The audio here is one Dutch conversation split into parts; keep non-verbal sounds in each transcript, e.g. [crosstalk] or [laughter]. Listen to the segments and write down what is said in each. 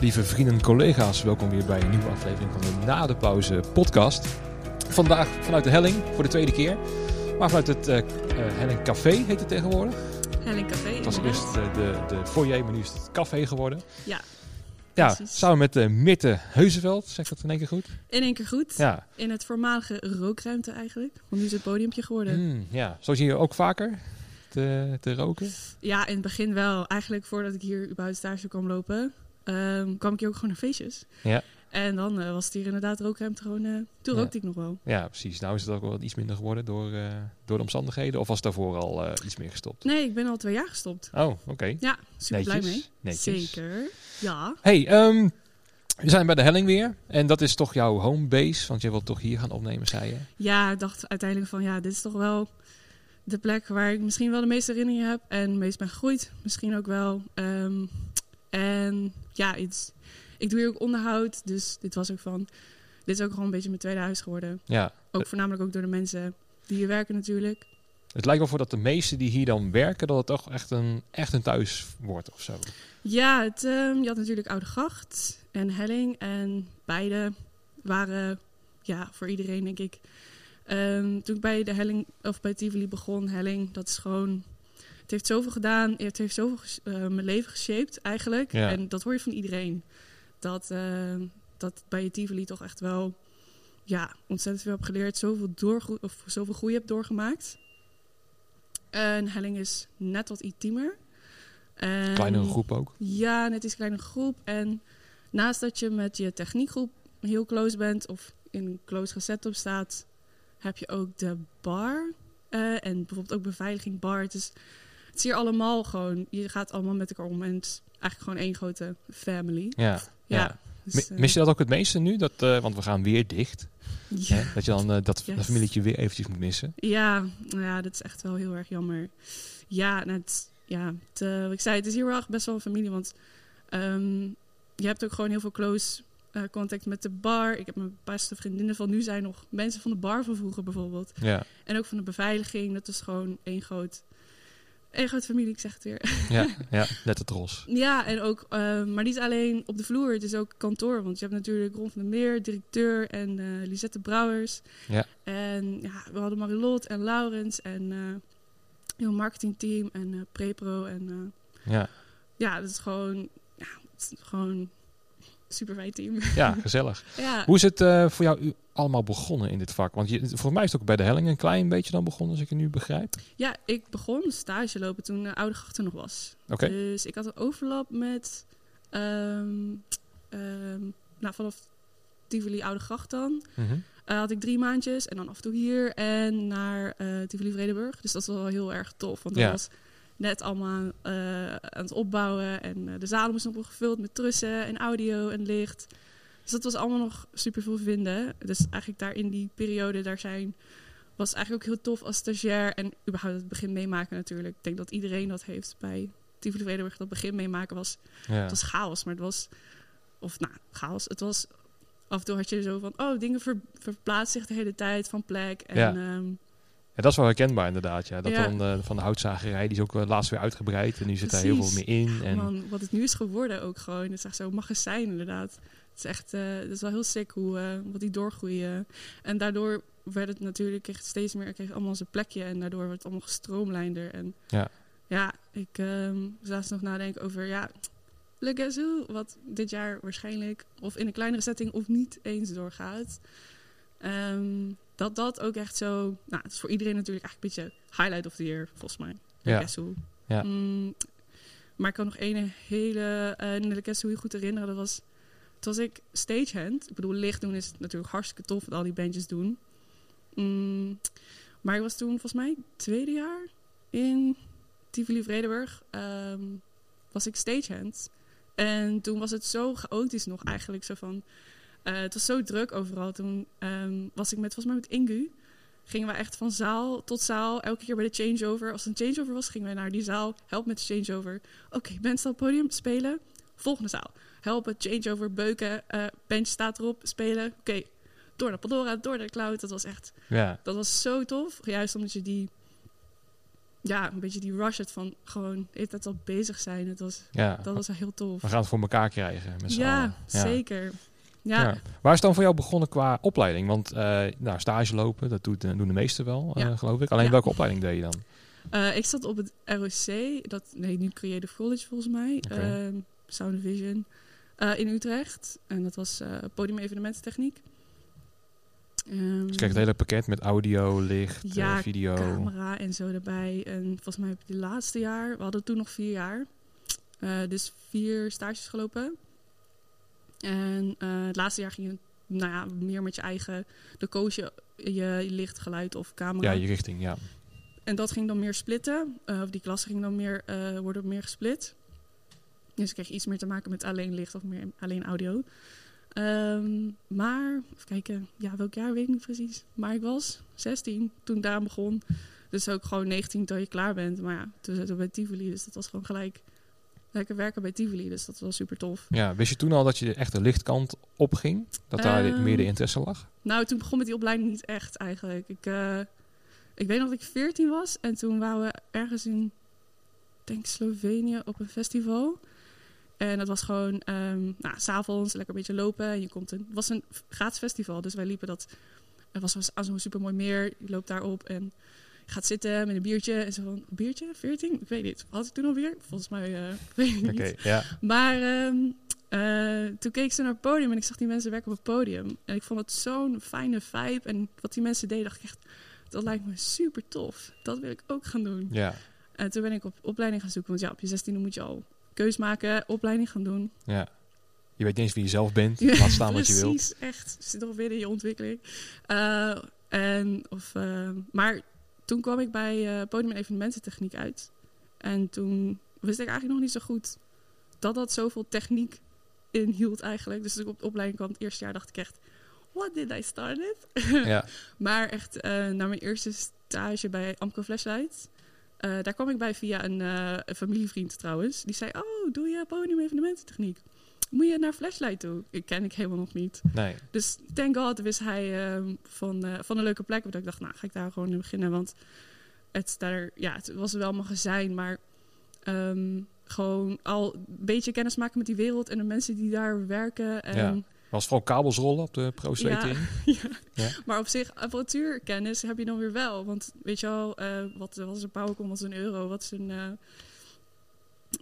Lieve vrienden en collega's, welkom weer bij een nieuwe aflevering van de Na de Pauze podcast. Vandaag vanuit de Helling voor de tweede keer. Maar vanuit het uh, Helling Café heet het tegenwoordig. Helling Café. Het was eerst uh, de, de foyer, maar nu is het café geworden. Ja. Ja, precies. samen met uh, Mitte Heuzeveld, zeg dat in één keer goed? In één keer goed. Ja. In het voormalige rookruimte eigenlijk. Want nu is het podiumpje geworden. Mm, ja, zo zie je ook vaker te, te roken? Ja, in het begin wel. Eigenlijk voordat ik hier überhaupt stage kwam lopen, um, kwam ik hier ook gewoon naar feestjes. Ja. En dan uh, was het hier inderdaad rookruimte gewoon... Uh, toen ja. rookte ik nog wel. Ja, precies. Nou is het ook wel iets minder geworden door, uh, door de omstandigheden. Of was daarvoor al iets meer gestopt? Nee, ik ben al twee jaar gestopt. Oh, oké. Okay. Ja, super Netjes. blij mee. Netjes. Zeker, ja. Hey, um, we zijn bij de Helling weer. En dat is toch jouw homebase? Want je wilt toch hier gaan opnemen, zei je? Ja, ik dacht uiteindelijk van... Ja, dit is toch wel de plek waar ik misschien wel de meeste herinneringen heb. En het meest ben gegroeid. Misschien ook wel. Um, en ja, iets... Ik doe hier ook onderhoud, dus dit was ook van... Dit is ook gewoon een beetje mijn tweede huis geworden. Ja. Ook voornamelijk ook door de mensen die hier werken natuurlijk. Het lijkt wel voor dat de meesten die hier dan werken, dat het toch echt een, echt een thuis wordt of zo. Ja, het, um, je had natuurlijk Oude Gracht en Helling. En beide waren ja, voor iedereen, denk ik... Um, toen ik bij de Helling, of bij Tivoli begon, Helling, dat is gewoon... Het heeft zoveel gedaan, het heeft zoveel uh, mijn leven geshaped eigenlijk. Ja. En dat hoor je van iedereen dat, uh, dat bij je Tivoli toch echt wel ja, ontzettend veel heb geleerd. Zoveel, doorgro- of zoveel groei heb doorgemaakt. En Helling is net wat intiemer. En, Kleinere groep ook? Ja, net iets kleinere groep. En naast dat je met je techniekgroep heel close bent of in een close gesetup staat, heb je ook de bar. Uh, en bijvoorbeeld ook beveiliging bar. Het is, het is hier allemaal gewoon, je gaat allemaal met elkaar om. En het is eigenlijk gewoon één grote family. Ja. ja. ja. Dus, Mis je dat ook het meeste nu? Dat, uh, want we gaan weer dicht. Ja. Hè? Dat je dan uh, dat, Yes. dat familietje weer eventjes moet missen. Ja, nou ja, dat is echt wel heel erg jammer. Ja, net, ja het, uh, ik zei, het is hier wel echt best wel een familie. Want um, je hebt ook gewoon heel veel close contact met de bar. Ik heb mijn beste vriendinnen van nu zijn nog mensen van de bar van vroeger bijvoorbeeld. Ja. En ook van de beveiliging. Dat is gewoon één groot, één groot familie, ik zeg het weer. [laughs] Ja, [laughs] ja net het ros. Ja, en ook, uh, maar niet alleen op de vloer, het is ook kantoor. Want je hebt natuurlijk Ron van der Meer, directeur en uh, Lisette Brouwers. Ja. En ja, we hadden Marilot en Laurens en uh, heel marketingteam en uh, Prepro. En ja. ja, dat is gewoon, ja, het is gewoon super fijn team. Ja, [laughs] gezellig. ja. Hoe is het uh, voor jou allemaal begonnen in dit vak? Want je, voor mij is het ook bij de Helling een klein beetje dan begonnen, als ik het nu begrijp. Ja, ik begon stage lopen toen uh, Oude Gracht er nog was. Oké. Okay. Dus ik had een overlap met, um, um, nou vanaf Tivoli Oude Gracht dan. Mm -hmm. uh, had ik drie maandjes en dan af en toe hier en naar uh, Tivoli Vredenburg. Dus dat was wel heel erg tof, want dat ja. was net allemaal uh, aan het opbouwen. En uh, de zalen moesten nog gevuld met trussen en audio en licht. Dus dat was allemaal nog super veel vinden. Dus eigenlijk daar in die periode, daar zijn, was eigenlijk ook heel tof als stagiair. En überhaupt het begin meemaken natuurlijk. Ik denk dat iedereen dat heeft bij Tivoli Vredenburg. Dat begin meemaken was, ja. het was chaos, maar het was, of nou, chaos. Het was, af en toe had je zo van, oh, dingen ver, verplaatsen zich de hele tijd van plek. En, ja. Um, ja, dat is wel herkenbaar inderdaad. Ja. Dat Ja. dan uh, van de houtzagerij, die is ook uh, laatst weer uitgebreid. En nu zit daar heel veel meer in. En... Man, wat het nu is geworden ook gewoon. Het is echt zo'n magazijn inderdaad. Het is echt, uh, het is wel heel sick hoe, wat die doorgroeien. En daardoor werd het natuurlijk, kreeg het steeds meer, kreeg allemaal zijn plekje. En daardoor werd het allemaal gestroomlijnder. En Ja. ja, ik um, laatst nog nadenken over, ja, Le Gazoo, wat dit jaar waarschijnlijk, of in een kleinere setting, of niet eens doorgaat. Um, dat dat ook echt zo... Nou, het is voor iedereen natuurlijk eigenlijk een beetje highlight of the year, volgens mij. Ja. Gazoo. Ja. Mm, maar ik kan nog één hele uh, in de heel goed herinneren. Dat was, toen was ik stagehand. Ik bedoel, licht doen is natuurlijk hartstikke tof, wat al die bandjes doen. Mm, maar ik was toen volgens mij tweede jaar in Tivoli Vredenburg. Um, was ik stagehand. En toen was het zo chaotisch nog eigenlijk. Zo van, uh, het was zo druk overal. Toen um, was ik met, volgens mij met Ingu. Gingen we echt van zaal tot zaal. Elke keer bij de changeover. Als het een changeover was, gingen we naar die zaal. Help met de changeover. Oké, okay, staat op het podium. Spelen. Volgende zaal. Helpen, changeover, beuken. Uh, bench staat erop. Spelen. Oké, okay. door naar Pandora, door naar de cloud. Dat was echt... Ja. Dat was zo tof. Juist omdat je die... ja, een beetje die rush het van gewoon de hele tijd al bezig zijn. Het was, Ja, dat was heel tof. we gaan het voor elkaar krijgen met z'n Ja, allen. zeker. Ja, Ja. Waar is het dan voor jou begonnen qua opleiding? Want eh, nou, stage lopen, dat doet, doen de meesten wel, eh, geloof ik. Alleen Ja. welke opleiding deed je dan? Eh, ik zat op het ROC, dat nee, nu Creative College volgens mij, Oké. Ehm, Sound Vision, eh, in Utrecht. En dat was eh podium evenemententechniek. Ehm, Dus kijk het hele pakket met audio, licht, Ja, eh, video. camera en zo erbij. En volgens mij heb ik het laatste jaar, we hadden toen nog vier jaar, eh, dus vier stages gelopen. En eh, het laatste jaar ging je nou ja, meer met je eigen, de koos je je, licht, geluid of camera. Ja, je richting, ja. En dat ging dan meer splitten. eh, of die klassen ging dan meer, eh, worden meer gesplit. Dus ik kreeg iets meer te maken met alleen licht of meer alleen audio. Ehm, maar, even kijken, ja, welk jaar weet ik niet precies. Maar ik was 16 toen ik daar begon. Dus ook gewoon 19 tot je klaar bent. Maar ja, toen zaten we bij Tivoli, dus dat was gewoon gelijk lekker werken bij Tivoli. Dus dat was super tof. ja. Wist je toen al dat je echt de lichtkant opging? Dat daar Ehm, meer de interesse lag? Nou, toen begon met die opleiding niet echt eigenlijk. Ik, eh, ik weet nog dat ik 14 was en toen waren we ergens in, denk Slovenië, op een festival. En dat was gewoon, ehm nou, s'avonds lekker een beetje lopen. En je komt een, het was een gratis festival, dus wij liepen dat. Het was aan zo'n supermooi meer. Je loopt daarop en gaat zitten met een biertje. En zo van, biertje? 14? Ik weet niet. Had ik toen al bier? Volgens mij, eh, [laughs] weet ik niet. ja. Maar ehm, eh, toen keek ze naar het podium en ik zag die mensen werken op het podium. En ik vond het zo'n fijne vibe. En wat die mensen deden, dacht ik echt, dat lijkt me super tof. Dat wil ik ook gaan doen. Ja, En toen ben ik op opleiding gaan zoeken. Want ja, op je 16e moet je al keus maken, opleiding gaan doen. ja. Je weet niet eens wie je zelf bent. Laat staan wat je wilt. Precies, echt. Zit nog weer in je ontwikkeling. Eh, en, of, maar toen kwam ik bij eh, podium- en evenemententechniek uit. En toen wist ik eigenlijk nog niet zo goed dat dat zoveel techniek inhield eigenlijk. Dus toen ik op de opleiding kwam het eerste jaar dacht ik echt... What did I start it? Ja, [laughs] Maar echt, eh na mijn eerste stage bij Amco Flashlight... eh, daar kwam ik bij via een, een familievriend trouwens. Die zei, oh, doe je podium evenemententechniek? Moet je naar Flashlight toe? Ik ken ik helemaal nog niet. nee. Dus thank god wist hij ehm, van, eh, van een leuke plek. Dat ik dacht, nou ga ik daar gewoon in beginnen. Want het, daar, ja, het was wel een magazijn, maar ehm, gewoon al een beetje kennis maken met die wereld en de mensen die daar werken. En, Ja. Was vooral kabels rollen op de Pro Ja. [laughs] Ja. Ja. Maar op zich, apparatuurkennis heb je dan weer wel. Want weet je al, eh, wat, wat is een powercom, wat is een euro, wat is een...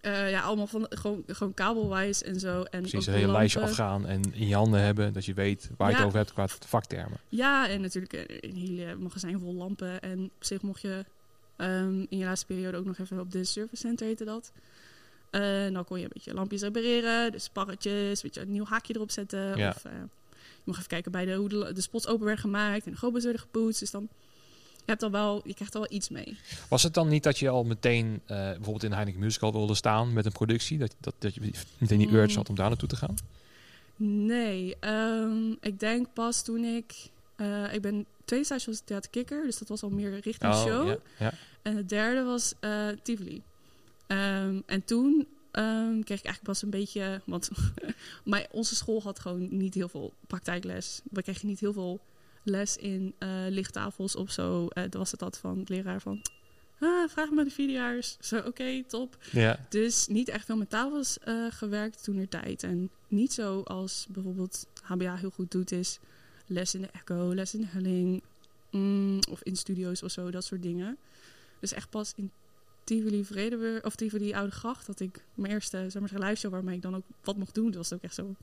eh, eh, ja, allemaal van, gewoon, gewoon kabelwijs en zo. En Precies, een hele lijstje afgaan en in je handen hebben. Dat je weet waar je Ja. het over hebt qua vaktermen. Ja, en natuurlijk eh, een hele magazijn vol lampen. En op zich mocht je ehm, in je laatste periode ook nog even op de service center heette dat. En dan kon je een beetje lampjes repareren, dus sparretjes, weet je, een nieuw haakje erop zetten. Ja. Of eh, je mocht even kijken bij de, hoe de, de spots open werden gemaakt en de gobels werden gepoetst. Dus dan, je, hebt al wel, je krijgt er wel iets mee. Was het dan niet dat je al meteen eh, bijvoorbeeld in Heineken Musical wilde staan met een productie? Dat, dat, dat je meteen die Mm. urge had om daar naartoe te gaan? Nee, ehm, ik denk pas toen ik... eh, ik ben twee stages was Theater Kikker, dus dat was al meer richting show. Oh, ja, ja. En het derde was eh Tivoli. Ehm, en toen ehm, kreeg ik eigenlijk pas een beetje... Want [laughs] maar onze school had gewoon niet heel veel praktijkles. We kregen niet heel veel les in eh lichttafels of zo. Eh dan was het dat van het leraar van... Ah, vraag maar de video's. Zo, oké, top. ja. Dus niet echt veel met tafels eh, gewerkt toen er tijd. En niet zo als bijvoorbeeld HBA heel goed doet is... Les in de Echo, les in de Helling... mm, of in studio's of zo, dat soort dingen. Dus echt pas in Tivoli Vredeburg, of Tivoli Oude Gracht, dat ik mijn eerste zeg maar, live show waarmee ik dan ook wat mocht doen. Dat was ook echt zo.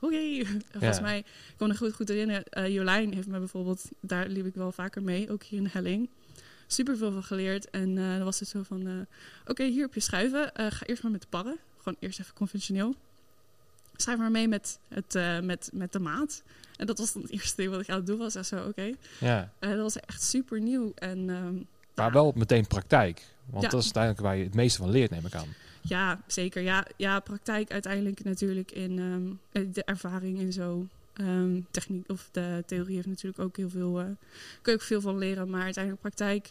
Oké, volgens mij, ik kon me goed, goed herinneren. eh, Jolijn heeft me bijvoorbeeld, daar liep ik wel vaker mee, ook hier in de Helling. Super veel van geleerd. En eh, dan was het zo van: eh, Oké, hier heb je schuiven. Ga eerst maar met de parren. Gewoon eerst even conventioneel. Schrijf maar mee met, het, met, met de maat. En dat was dan het eerste ding wat ik aan het doen was. Echt zo, oké. ja. Dat was echt super nieuw. En ehm, Maar ja. wel meteen praktijk. Want Ja. dat is uiteindelijk waar je het meeste van leert, neem ik aan. Ja, zeker. Ja, ja praktijk uiteindelijk natuurlijk in ehm, eh, de ervaring en zo. Ehm, techniek of de theorie heeft natuurlijk ook heel veel, eh kun je ook veel van leren. Maar uiteindelijk praktijk,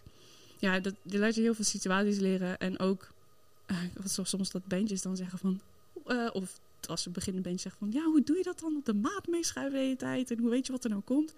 ja, dat, je laat je heel veel situaties leren. En ook, eh, wat soms dat bandjes dan zeggen van, of als een beginnende band zegt van, ja, hoe doe je dat dan op de maat meeschuiven de hele tijd? En hoe weet je wat er nou komt?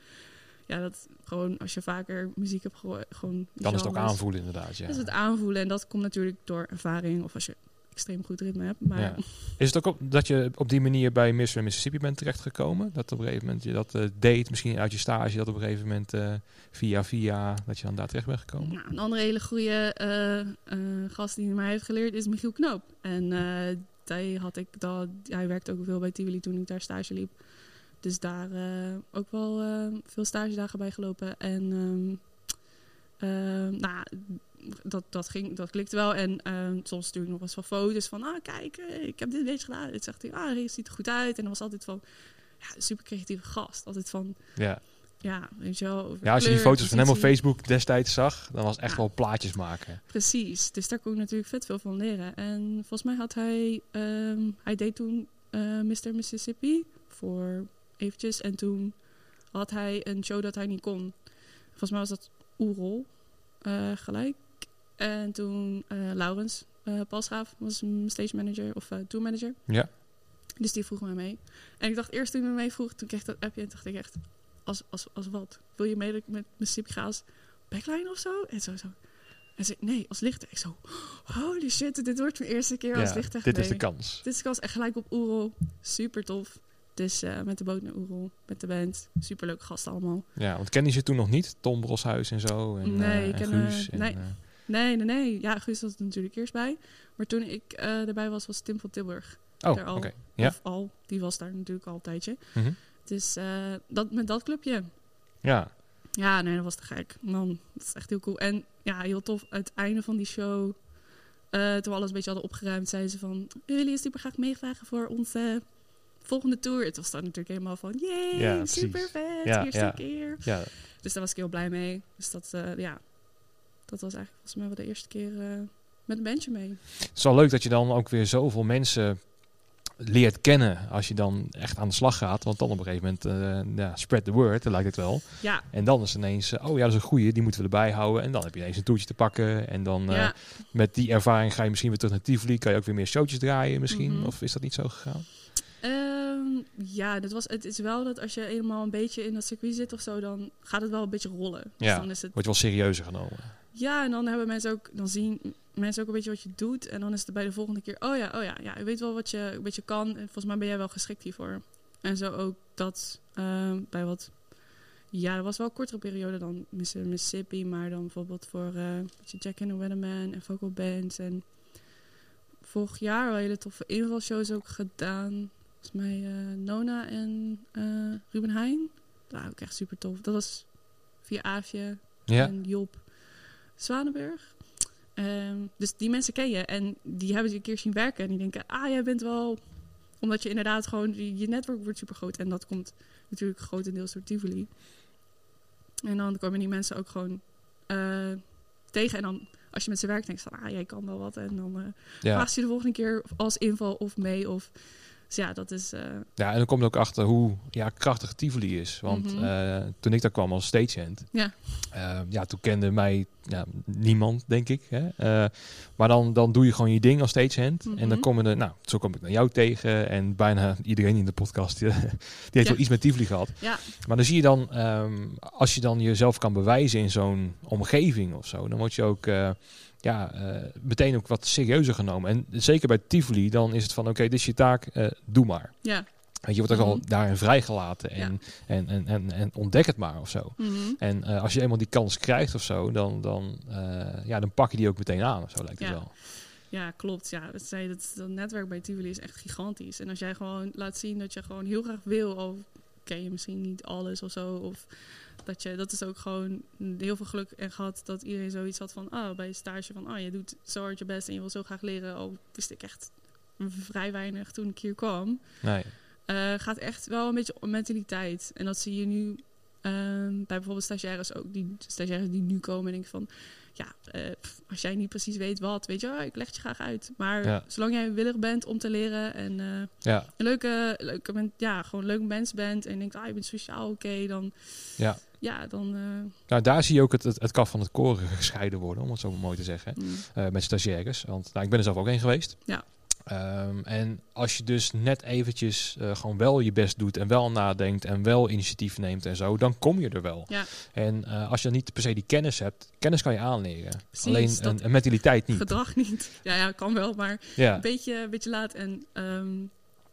ja, dat gewoon als je vaker muziek hebt gehoord, gewoon... Dan is het ook aanvoelen inderdaad, ja. Dat is het aanvoelen en dat komt natuurlijk door ervaring of als je extreem goed ritme hebt. Maar Ja. Is het ook op, dat je op die manier bij Mr. Mississippi bent terechtgekomen? Dat op een gegeven moment je dat eh, deed, misschien uit je stage, dat op een gegeven moment eh, via via, dat je dan daar terecht bent gekomen? Nou, een andere hele goede eh, gast die mij heeft geleerd is Michiel Knoop. En hij, had ik dat, hij werkte ook veel bij Tivoli toen ik daar stage liep. Dus daar ook wel veel stagedagen bij gelopen. En ehm, nou, dat, dat, ging, dat klikte wel. En ehm, soms stuur ik nog eens van foto's van... Ah, kijk, eh, ik heb dit beetje gedaan. Het zegt hij, ah, het ziet er goed uit. En dan was altijd van... Ja, super creatieve gast. Altijd van, Ja. ja, weet je wel. ja, als je die kleur, foto's van hem op. Facebook destijds zag, dan was het echt Ja. wel plaatjes maken. Precies, dus daar kon ik natuurlijk vet veel van leren. En volgens mij had hij, ehm, hij deed toen eh Mr. Mississippi voor eventjes. En toen had hij een show dat hij niet kon. Volgens mij was dat Oerol eh, gelijk. En toen eh Laurens eh Palsgraaf was mijn stage manager of eh tour manager. Ja. Dus die vroeg mij mee. En ik dacht eerst toen hij me mee vroeg, toen kreeg ik dat appje en dacht ik echt, als, als, als wat? Wil je mee dat ik met Mississippi ga als backline of zo? En zo, zo. En ze nee, als lichter. Ik zo, holy shit, dit wordt mijn eerste keer als lichter. dit is de kans. Dit is de kans echt gelijk op Oerol. Super tof. Dus met de boot naar Oerol, met de band. Super leuke gasten allemaal. Ja, want ken je ze toen nog niet? Tom Broshuis en zo. En, Nee, ik en ken, Guus. en, nee. Nee, nee, nee. Ja, Guus was er natuurlijk eerst bij. Maar toen ik eh, erbij was, was Tim van Tilburg. oh, er oké. al. Ja. Of al. Die was daar natuurlijk al een tijdje. Mhm. Dus eh, dat, met dat clubje. Ja. Ja, nee, dat was te gek. Man, dat is echt heel cool. En ja, heel tof. Het einde van die show, eh, toen we alles een beetje hadden opgeruimd, zeiden ze van... Willen jullie super graag meevragen voor onze volgende tour? Het was dan natuurlijk helemaal van... Yay, Ja, super vet, Ja, eerste ja. keer. ja. Dus daar was ik heel blij mee. Dus dat, eh, ja, dat was eigenlijk volgens mij wel de eerste keer eh, met een bandje mee. Het is wel leuk dat je dan ook weer zoveel mensen leert kennen als je dan echt aan de slag gaat. Want dan op een gegeven moment, eh, ja, spread the word, dat lijkt het wel. Ja, En dan is ineens, eh, oh ja, dat is een goeie, die moeten we erbij houden. En dan heb je ineens een toertje te pakken. En dan met die ervaring ga je misschien weer terug naar Tivoli. Kan je ook weer meer showtjes draaien misschien? Mhm. Of is dat niet zo gegaan? Ehm, ja, dat was, het is wel dat als je eenmaal een beetje in dat circuit zit of zo, dan gaat het wel een beetje rollen. Dus Ja. dan is het Wordt wel serieuzer genomen. Ja, en dan hebben mensen ook, dan zien mensen ook een beetje wat je doet. En dan is het bij de volgende keer, oh ja, oh ja, ja, je weet wel wat je een beetje kan. En volgens mij ben jij wel geschikt hiervoor. En zo ook dat ehm, bij wat, ja, dat was wel een kortere periode dan. Mississippi. Maar dan bijvoorbeeld voor je, Jack and the Weatherman en vocal bands. En vorig jaar wel hele toffe invalshows ook gedaan. Volgens mij eh, Nona en eh, Ruben Heijn. Dat was ook echt super tof. Dat was via Aafje Ja, en Job Zwanenburg. Ehm, dus die mensen ken je en die hebben je een keer zien werken en die denken, ah, jij bent wel, omdat je inderdaad gewoon, je, netwerk wordt super groot en dat komt natuurlijk grotendeels door Tivoli. En dan komen die mensen ook gewoon eh, tegen en dan als je met ze werkt, denk je van, ah, jij kan wel wat en dan ja. vraag je de volgende keer als inval of mee of, dus ja, dat is, eh, ja, en dan kom je ook achter hoe ja, krachtig Tivoli is. Want Mhm. eh, toen ik daar kwam als stagehand, Ja. eh, ja, toen kende mij ja, niemand, denk ik. Hè? Maar dan, dan doe je gewoon je ding als stagehand. En dan Mhm. komen er, nou, zo kom ik naar jou tegen. En bijna iedereen in de podcast, die, [laughs] die heeft Ja. wel iets met Tivoli gehad. ja, Maar dan zie je dan, ehm, als je dan jezelf kan bewijzen in zo'n omgeving of zo, dan word je ook ja, eh, meteen ook wat serieuzer genomen. En zeker bij Tivoli, dan is het van oké, dit is je taak, eh, doe maar. ja. Want je wordt ook al Mhm. daarin vrijgelaten en, en, en, en, en ontdek het maar of zo. Mhm. En eh, als je eenmaal die kans krijgt of zo, dan, dan, ja, dan pak je die ook meteen aan. Of zo lijkt het Ja. wel. Ja, klopt. Ja, dat, zei, dat, dat netwerk bij Tivoli is echt gigantisch. En als jij gewoon laat zien dat je gewoon heel graag wil, ken je misschien niet alles of zo, of dat je, dat is ook gewoon heel veel geluk en gehad dat iedereen zoiets had van, oh, bij een stage van, oh, je doet zo hard je best en je wil zo graag leren. Al wist ik echt vrij weinig toen ik hier kwam. Nee. Eh, gaat echt wel een beetje om mentaliteit. En dat zie je nu ehm, bij bijvoorbeeld stagiaires ook. Die stagiaires die nu komen en denken van... Ja, eh, pff, als jij niet precies weet wat, weet je, oh, ik leg je graag uit. Maar Ja. zolang jij willig bent om te leren en eh, Ja, een leuke, leuke ja, gewoon leuk mens bent en denkt, ah, je bent sociaal oké, dan, ja. Ja, dan, eh, Nou, daar zie je ook het, het, het kaf van het koren [laughs] gescheiden worden, om het zo mooi te zeggen. mm, eh, met stagiaires. Want nou, ik ben er zelf ook een geweest. Ja. Ehm, en als je dus net eventjes eh, gewoon wel je best doet en wel nadenkt en wel initiatief neemt en zo, dan kom je er wel. Ja. En als je dan niet per se die kennis hebt, kennis kan je aanleren. Precies, Alleen een, een mentaliteit niet. Gedrag niet. Ja, ja, kan wel, maar Ja, een beetje, een beetje laat. En ehm,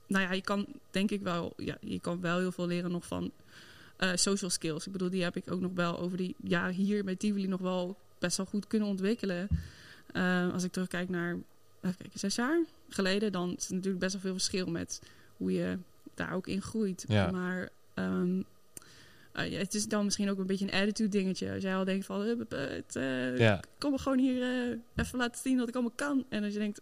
nou ja, je kan denk ik wel, ja, je kan wel heel veel leren nog van eh, social skills. Ik bedoel, die heb ik ook nog wel over die jaren hier bij Tivoli nog wel best wel goed kunnen ontwikkelen. Eh, als ik terugkijk naar, even kijken, zes jaar geleden, dan is er natuurlijk best wel veel verschil met hoe je daar ook in groeit. Ja. Maar ehm, eh, ja, het is dan misschien ook een beetje een attitude dingetje. Als jij al denkt van, ja. kom me gewoon hier even laten zien wat ik allemaal kan. En als je denkt,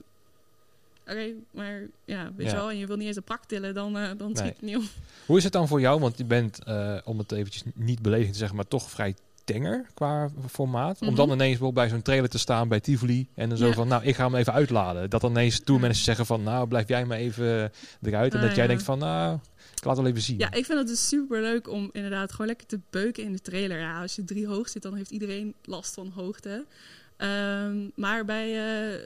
oké, maar ja, weet je wel, en je wil niet eens een pak tillen, dan, eh, dan Nee. het niet om. Hoe is het dan voor jou? Want je bent, eh, om het eventjes niet beledigend te zeggen, maar toch vrij tenger qua formaat. Om Mhm. dan ineens wel bij zo'n trailer te staan bij Tivoli en dan zo Ja. van, nou, ik ga hem even uitladen. Dat dan ineens tourmanagers zeggen van, nou, blijf jij maar even eruit. En Ah, dat jij ja. denkt van, nou, ik laat het wel even zien. Ja, ik vind het dus super leuk om inderdaad gewoon lekker te beuken in de trailer. Ja, als je drie hoog zit, dan heeft iedereen last van hoogte. Ehm, maar bij eh,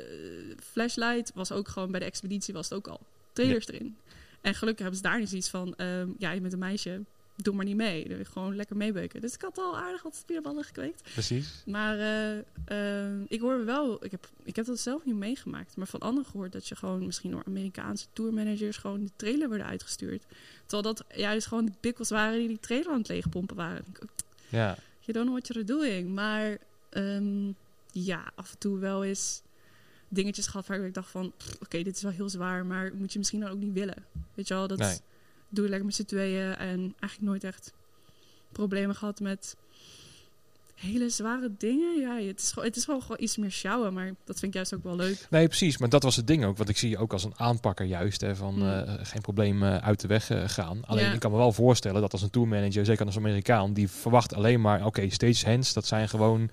Flashlight was ook gewoon, bij de expeditie was het ook al trailers erin. En gelukkig hebben ze daar niet zoiets van, ehm, ja, je bent een meisje, doe maar niet mee. Dan wil je gewoon lekker meebeuken. Dus ik had al aardig wat spierballen gekweekt. Precies. Maar eh, eh, ik hoor wel, ik heb, ik heb dat zelf niet meegemaakt, maar van anderen gehoord dat je gewoon misschien door Amerikaanse tourmanagers gewoon de trailer werden uitgestuurd. Terwijl dat juist gewoon de bikkels waren die die trailer aan het leegpompen waren. Ook, Ja, You don't know what you're doing. Maar ehm, ja, af en toe wel eens dingetjes gehad waar ik dacht van, oké, dit is wel heel zwaar, maar moet je misschien dan ook niet willen. Weet je wel, dat Nee. doe je lekker met z'n tweeën en eigenlijk nooit echt problemen gehad met hele zware dingen. Ja, het is, gewoon, het is wel gewoon iets meer sjouwen, maar dat vind ik juist ook wel leuk. nee, precies. Maar dat was het ding ook. Want ik zie je ook als een aanpakker juist. Hè, van Hmm. eh, geen probleem eh, uit de weg eh, gaan. Alleen Ja. ik kan me wel voorstellen dat als een tourmanager, zeker als Amerikaan, die verwacht alleen maar, oké, stagehands, dat zijn gewoon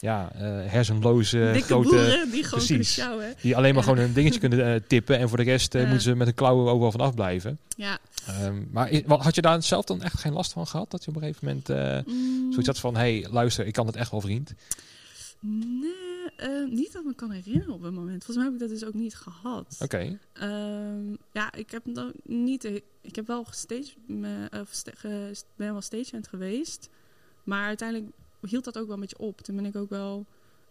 ja, hersenloze Dikke grote... boeren die gewoon precies. sjouwen. Die alleen maar Ja. gewoon een dingetje kunnen tippen. En voor de rest moeten ze met een klauwen overal van afblijven. Ja. Ehm, maar had je daar zelf dan echt geen last van gehad? Dat je op een gegeven moment Mm, zoiets had van... Hé, hey, luister, ik kan het echt wel, vriend. Nee, eh, niet dat ik me kan herinneren op het moment. Volgens mij heb ik dat dus ook niet gehad. Oké, Ehm, ja, ik heb dan niet. Ik heb wel me, ge- ben wel stagehand geweest, maar uiteindelijk hield dat ook wel een beetje op. Toen ben ik ook wel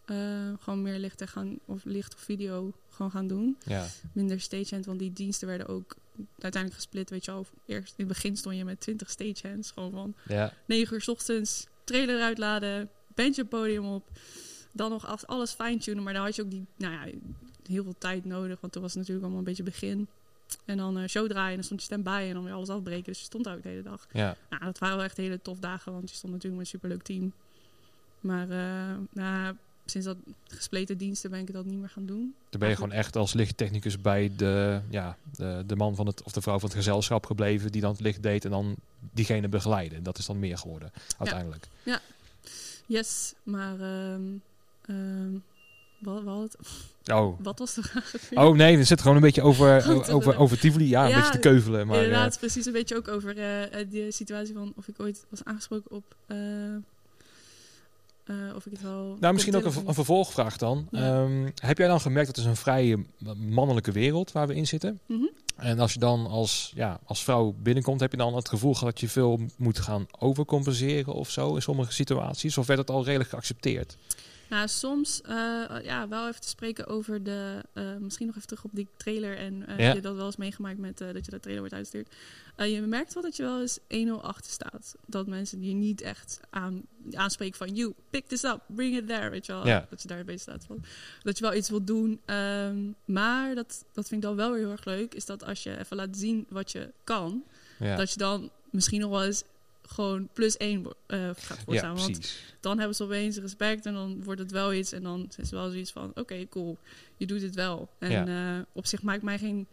eh, gewoon meer licht gaan of licht of video gewoon gaan doen. ja. Minder stagehand, want die diensten werden ook uiteindelijk gesplit. Weet je wel, eerst in het begin stond je met 20 stagehands, gewoon van Ja, 9 uur 's ochtends, trailer uitladen, bandje podium op. Dan nog alles fine-tunen. Maar dan had je ook die, nou ja, heel veel tijd nodig. Want toen was het natuurlijk allemaal een beetje begin. En dan eh, show draaien en dan stond je stand-by en dan weer alles afbreken. Dus je stond daar ook de hele dag. ja. Nou, dat waren wel echt hele tof dagen, want je stond natuurlijk met een superleuk team. Maar nou, sinds dat gespleten diensten ben ik dat niet meer gaan doen. Dan ben je gewoon echt als lichttechnicus bij de, ja, de, de man van het, of de vrouw van het gezelschap gebleven... die dan het licht deed en dan diegene begeleiden. Dat is dan meer geworden, uiteindelijk. Yes, maar ehm, ehm, wat, wat, Oh. wat was de vraag? oh, nee, we zitten gewoon een beetje over, Goed, [laughs] over, dat- over Tivoli. Ja, een Ja, beetje te keuvelen. Maar, eh, Inderdaad, precies een beetje ook over eh, eh, de situatie van of ik ooit was aangesproken op. eh, eh, of ik het wel. Nou, misschien ook een, vervolgvraag dan. Ja. Ehm, heb jij dan gemerkt dat het is een vrije mannelijke wereld waar we in zitten? Mhm. En als je dan als, ja, als vrouw binnenkomt, heb je dan het gevoel gehad dat je veel moet gaan overcompenseren of zo in sommige situaties? Of werd het al redelijk geaccepteerd? Nou, soms eh, ja, wel even te spreken over de. eh, misschien nog even terug op die trailer. En eh, Ja. heb je dat wel eens meegemaakt met dat je dat trailer wordt uitgestuurd. Je merkt wel dat je wel eens 1-0 achter staat. Dat mensen je niet echt aan, aanspreken van. You, pick this up, bring it there. Weet je wel. Ja. Dat je daarbij staat. Van, dat je wel iets wilt doen. Ehm, maar dat, dat vind ik dan wel weer heel erg leuk. Is dat als je even laat zien wat je kan. Ja, Dat je dan misschien nog wel eens gewoon plus één eh, gaat ja voorstaan. want precies. dan hebben ze opeens respect en dan wordt het wel iets. En dan is het wel zoiets van, oké, cool, je doet het wel. En eh, op zich maakt mij geen...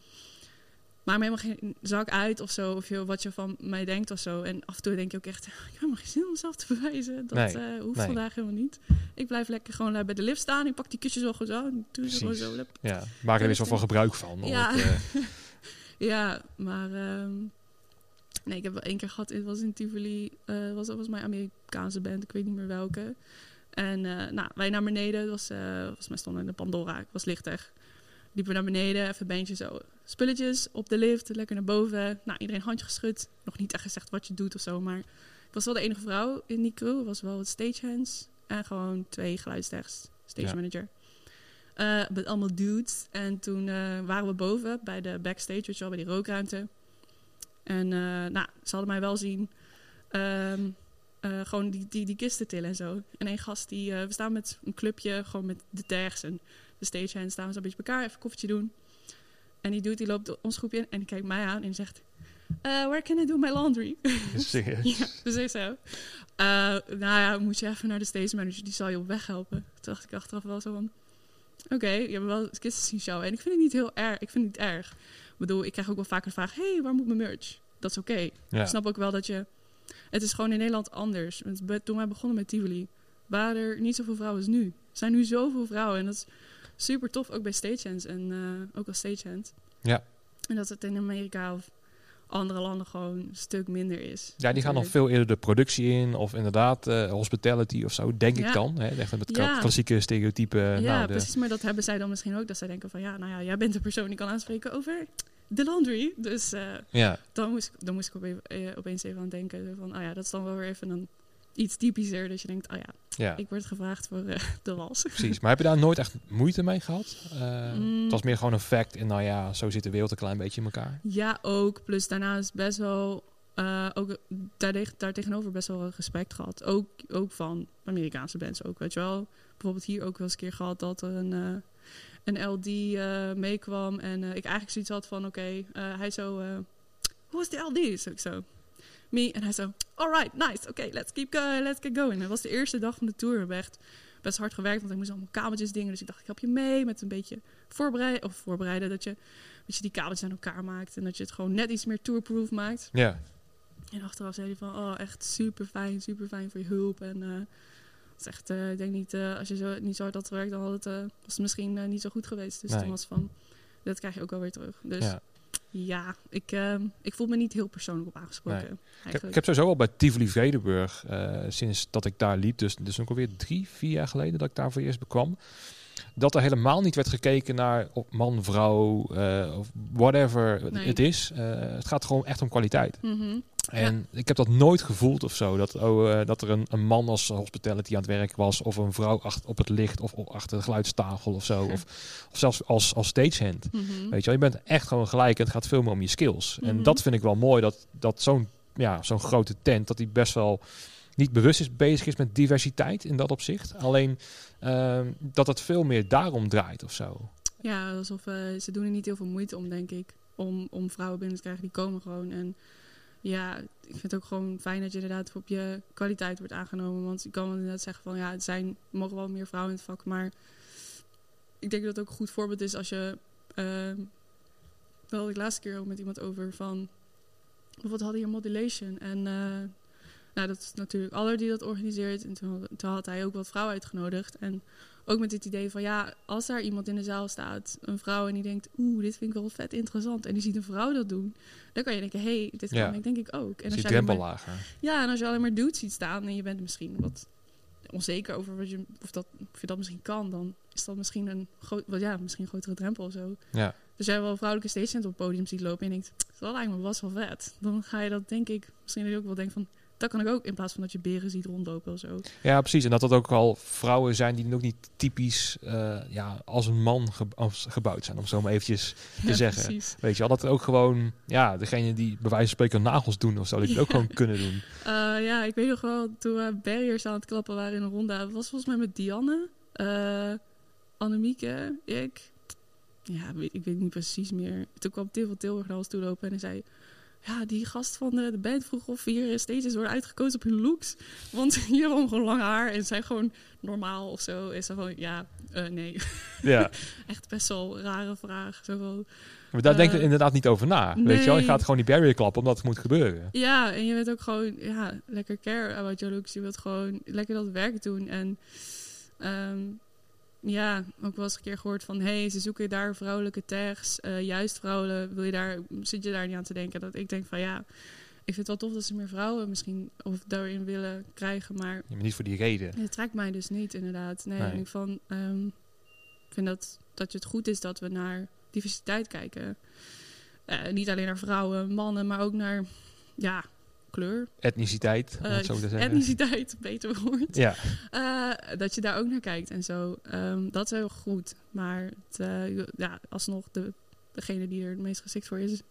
Maakt me helemaal geen zak uit of zo, of je, wat je van mij denkt of zo. En af en toe denk je ook echt, [laughs] ik heb helemaal geen zin om mezelf te bewijzen. Dat Nee, eh, hoeft nee. vandaag helemaal niet. Ik blijf lekker gewoon bij de lift staan. Ik pak die kusjes wel goed zo. En doe ze gewoon zo. lep. Ja, maak er weer zo van gebruik van. Ja. het, [laughs] Ja, maar... ehm, nee, ik heb wel één keer gehad. Het was in Tivoli. eh was volgens mij Amerikaanse band. Ik weet niet meer welke. En eh, nou, wij naar beneden. Het was, eh volgens mij stonden in de Pandora. Ik was lichtig. liepen we naar beneden, even een beentje zo. Spulletjes op de lift, lekker naar boven. Nou, iedereen handje geschud. Nog niet echt gezegd wat je doet of zo, maar ik was wel de enige vrouw in die crew. was wel het stagehands en gewoon twee geluidstechs, stage Ja. manager. Met allemaal dudes. En toen waren we boven bij de backstage, weet je wel, bij die rookruimte. En eh, nou, ze hadden mij wel zien. ehm, eh, gewoon die, die, die kisten tillen en zo. En één gast die... eh, we staan met een clubje, gewoon met de tags en de stagehands. Staan we zo een beetje bij elkaar, even een koffietje doen. En die dude die loopt ons groepje in en die kijkt mij aan en die zegt... where can I do my laundry? [laughs] Serieus? ja, dus ik zo. nou ja, moet je even naar de stage manager, die zal je op weg helpen. Toen dacht ik achteraf wel zo van... Oké, je hebt wel kisten zien showen. En ik vind het niet heel erg. Ik vind het niet erg. Ik bedoel, ik krijg ook wel vaker de vraag... hey, waar moet mijn merch? Dat is oké. Ja. Ik snap ook wel dat je... Het is gewoon in Nederland anders. Toen wij begonnen met Tivoli... waren er niet zoveel vrouwen als nu. Er zijn nu zoveel vrouwen. En dat is super tof, ook bij stagehands. En eh, ook als stagehand. Ja. En dat het in Amerika of andere landen gewoon een stuk minder is. Ja, die gaan nog veel eerder de productie in. Of inderdaad eh, hospitality of zo, denk ik dan. Hè? Echt met Ja. klassieke stereotypen. Ja, nou, de, precies. Maar dat hebben zij dan misschien ook. Dat zij denken van, ja, nou ja, jij bent de persoon die kan aanspreken over de laundry. Dus eh, ja, dan, moest, ik- dan moest ik opeens, eh, opeens even aan denken. Van, oh ja, dat is dan wel weer even een, iets typischer. Dat je denkt, oh ja, ja, ik word gevraagd voor eh, [laughs] de wals. precies. Maar heb je daar nooit echt moeite mee gehad? Eh, Mm. Het was meer gewoon een fact. En nou ja, zo zit de wereld een klein beetje in elkaar. Ja, ook. Plus daarna is best wel... eh, ook daar, daar tegenover best wel respect gehad. Ook, ook van Amerikaanse bands ook, weet je wel. Bijvoorbeeld hier ook wel eens een keer gehad dat er een, een LD meekwam. En ik eigenlijk zoiets had van, oké, hij zo... Hoe is de LD? Zo ik zo. Me. En hij zo, alright, nice. Oké, let's keep go, let's get going. Het was de eerste dag van de tour. We hebben echt best hard gewerkt, want ik moest allemaal kabeltjes dingen. Dus ik dacht, ik help je mee met een beetje voorbereiden. Of voorbereiden, dat je, dat je die kabeltjes aan elkaar maakt. En dat je het gewoon net iets meer tourproof maakt. Ja, En achteraf zei hij van, oh, echt super fijn, super fijn voor je hulp. En is echt, eh, ik denk niet, eh, als je zo, niet zo hard had gewerkt, dan had het, was het misschien niet zo goed geweest. Dus Nee. toen was van, dat krijg je ook wel weer terug. Dus ja, ja. ik, eh, ik voel me niet heel persoonlijk op aangesproken. Ik heb, Eigenlijk. ik heb sowieso al bij Tivoli Vredenburg, eh, sinds dat ik daar liep, dus, dus ook alweer drie, vier jaar geleden dat ik daar voor eerst bekwam, dat er helemaal niet werd gekeken naar op man, vrouw, eh, of whatever Nee. het is. Eh, het gaat gewoon echt om kwaliteit. Mhm. En ik heb dat nooit gevoeld of zo. Dat, oh, eh, dat er een, een man als hospitality aan het werk was. Of een vrouw achter, op het licht. Of op- achter de geluidstafel of zo. Ja. Of, of zelfs als, als stagehand. Mhm. Weet je wel, je bent echt gewoon gelijk. En het gaat veel meer om je skills. En Mhm. dat vind ik wel mooi. Dat, dat zo'n ja, zo'n grote tent, dat die best wel niet bewust is, bezig is met diversiteit in dat opzicht. Alleen ehm, dat het veel meer daarom draait of zo. Ja, alsof eh, ze doen er niet heel veel moeite om, denk ik. Om, om vrouwen binnen te krijgen, die komen gewoon. En ja, ik vind het ook gewoon fijn dat je inderdaad op je kwaliteit wordt aangenomen. Want je kan wel inderdaad zeggen van ja, het zijn, mogen wel meer vrouwen in het vak. Maar ik denk dat het ook een goed voorbeeld is als je. daar had ik laatste keer ook met iemand over van. Bijvoorbeeld hadden hier modulation. En eh, nou, dat is natuurlijk Aller die dat organiseert. En toen, toen had hij ook wat vrouwen uitgenodigd. En ook met het idee van ja, als daar iemand in de zaal staat, een vrouw, en die denkt, oeh, dit vind ik wel vet interessant. En die ziet een vrouw dat doen, dan kan je denken, hé, hey, dit kan Ja. ik denk ik ook. En Dus als je drempel lager. ja, en als je alleen maar dudes ziet staan en je bent misschien wat onzeker over wat je, of, dat, of je dat misschien kan, dan is dat misschien een, groot, wat, ja, misschien een grotere drempel of zo. Ja. Dus jij wel vrouwelijke stagehands op het podium ziet lopen en je denkt, dat lijkt me was wel vet. Dan ga je dat denk ik, misschien dat je ook wel denkt van, dat kan ik ook, in plaats van dat je beren ziet rondlopen of zo. Ja, precies. En dat dat ook wel vrouwen zijn die ook niet typisch eh, ja, als een man ge- als gebouwd zijn, om zo maar eventjes [laughs] te Ja, zeggen. Precies. Weet je wel, dat ook gewoon, ja, degene die bij wijze van spreken nagels doen of zo, dat die het ook gewoon kunnen doen. [laughs] Eh, ja, ik weet nog wel, toen we barriers aan het klappen waren in een ronde, was volgens mij met Dianne, eh Annemieke, ik. Ja, weet- ik weet niet precies meer. Toen kwam Til van Tilburg naar ons toe lopen en hij zei... Ja, die gast van de, de band vroeg of hier stages worden uitgekozen op hun looks. Want [laughs] hier hebben we gewoon lang haar en zijn gewoon normaal of zo. Is zo van, ja, eh, nee. Ja, [laughs] Echt best wel een rare vraag. Zo maar daar Eh, denk je inderdaad niet over na. Weet je wel, je gaat gewoon die barrier klappen omdat het moet gebeuren. Ja, en je bent ook gewoon, ja, lekker care about your looks. Je wilt gewoon lekker dat werk doen. En ehm, ja, ook wel eens een keer gehoord van, hey, ze zoeken daar vrouwelijke tags, eh, juist vrouwen, wil je daar, zit je daar niet aan te denken? Dat ik denk van, ja, ik vind het wel tof dat ze meer vrouwen misschien of daarin willen krijgen, maar Ja, maar niet voor die reden. het trekt mij dus niet, inderdaad. Nee, Nee. ik van, ehm, vind dat, dat het goed is dat we naar diversiteit kijken. Eh, niet alleen naar vrouwen, mannen, maar ook naar ja, kleur. Etniciteit, het zo te zeggen. etniciteit, [laughs] beter woord. Ja, Eh, dat je daar ook naar kijkt en zo. Ehm, dat is heel goed. Maar het, eh, ja, alsnog, de, degene die er het meest geschikt voor is,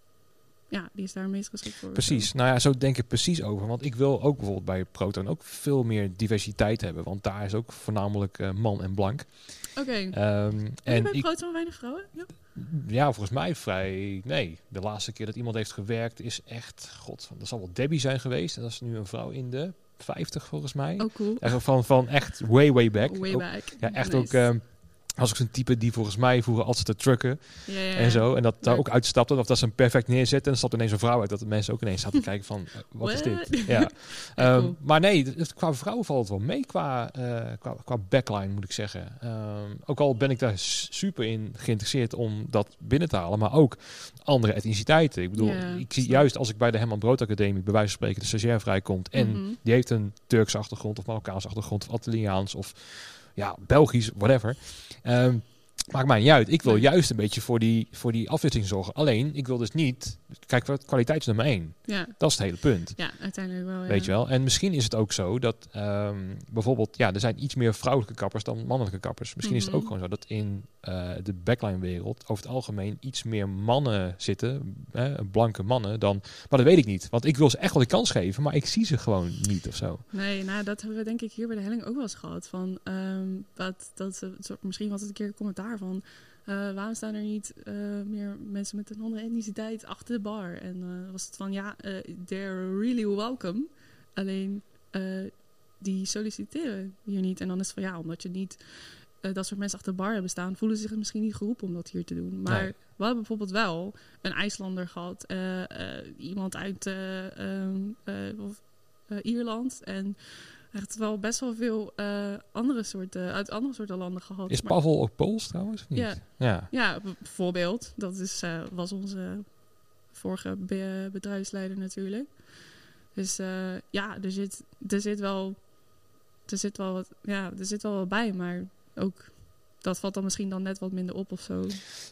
ja, die is daar het meest geschikt voor. precies. Nou ja, zo denk ik precies over. Want ik wil ook bijvoorbeeld bij Proton ook veel meer diversiteit hebben. Want daar is ook voornamelijk man en blank. Oké. Ehm, En en bij ik, Proton weinig vrouwen? Ja. ja, volgens mij vrij... Nee, de laatste keer dat iemand heeft gewerkt is echt... God, dat zal wel Debbie zijn geweest. En dat is nu een vrouw in de 50 volgens mij. Oh, cool. Echt van, van echt way, way back. Way Ook- back. ja, echt Nice. ook... ehm als ik zo'n type die volgens mij vroeger altijd te trucken Ja, ja, ja. en zo. En dat daar ook uitstapte. Of dat ze hem perfect neerzetten. En dan stapt ineens een vrouw uit. Dat de mensen ook ineens zaten te kijken van... eh, wat is dit? [laughs] Ja. Ehm. Maar nee, qua vrouwen valt het wel mee. Qua, eh, qua, qua backline moet ik zeggen. Ehm, ook al ben ik daar super in geïnteresseerd om dat binnen te halen. Maar ook andere etniciteiten. Ik bedoel, ik zie juist als ik bij de Herman Brood Academie... bij wijze van spreken de stagiair vrijkomt... en Mhm. die heeft een Turkse achtergrond of Marokkaanse achtergrond... of Italiaans of ja, Belgisch, whatever... Ehm, Maakt mij niet uit. Ik wil Nee. juist een beetje voor die, voor die afwisseling zorgen. Alleen, ik wil dus niet... Kijk, wat- kwaliteit is nummer één. Ja, Dat is het hele punt. ja, uiteindelijk wel. Weet je wel? En misschien is het ook zo dat ehm, bijvoorbeeld, ja, er zijn iets meer vrouwelijke kappers dan mannelijke kappers. Misschien is het ook Mhm. gewoon zo dat in eh, de backline-wereld over het algemeen iets meer mannen zitten, hè, blanke mannen, dan. Maar dat weet ik niet. Want ik wil ze echt wel de kans geven, maar ik zie ze gewoon niet of zo. Nee, nou, dat hebben we denk ik hier bij de helling ook wel eens gehad. Van, ehm, dat, dat, ze- misschien was het een keer een commentaar van... eh, waarom staan er niet eh, meer mensen met een andere etniciteit achter de bar? En eh, was het van, ja, they're really welcome. Alleen, die solliciteren hier niet. En dan is het van, ja, omdat je niet dat soort mensen achter de bar hebben staan... voelen ze zich misschien niet geroepen om dat hier te doen. Maar Nee. we hebben bijvoorbeeld wel een IJslander gehad. eh, eh, iemand uit eh, ehm, eh, eh, Ierland. En echt wel best wel veel eh, andere soorten, uit andere soorten landen gehad. Is Maar- Pavel ook Pools trouwens? Of niet? Ja. ja. Ja, bijvoorbeeld. Dat is, eh, was onze vorige be- bedrijfsleider natuurlijk. Dus eh, ja, er zit, er zit wel... Er zit wel wat, ja, er zit wel wat bij, maar ook dat valt dan misschien dan net wat minder op of zo.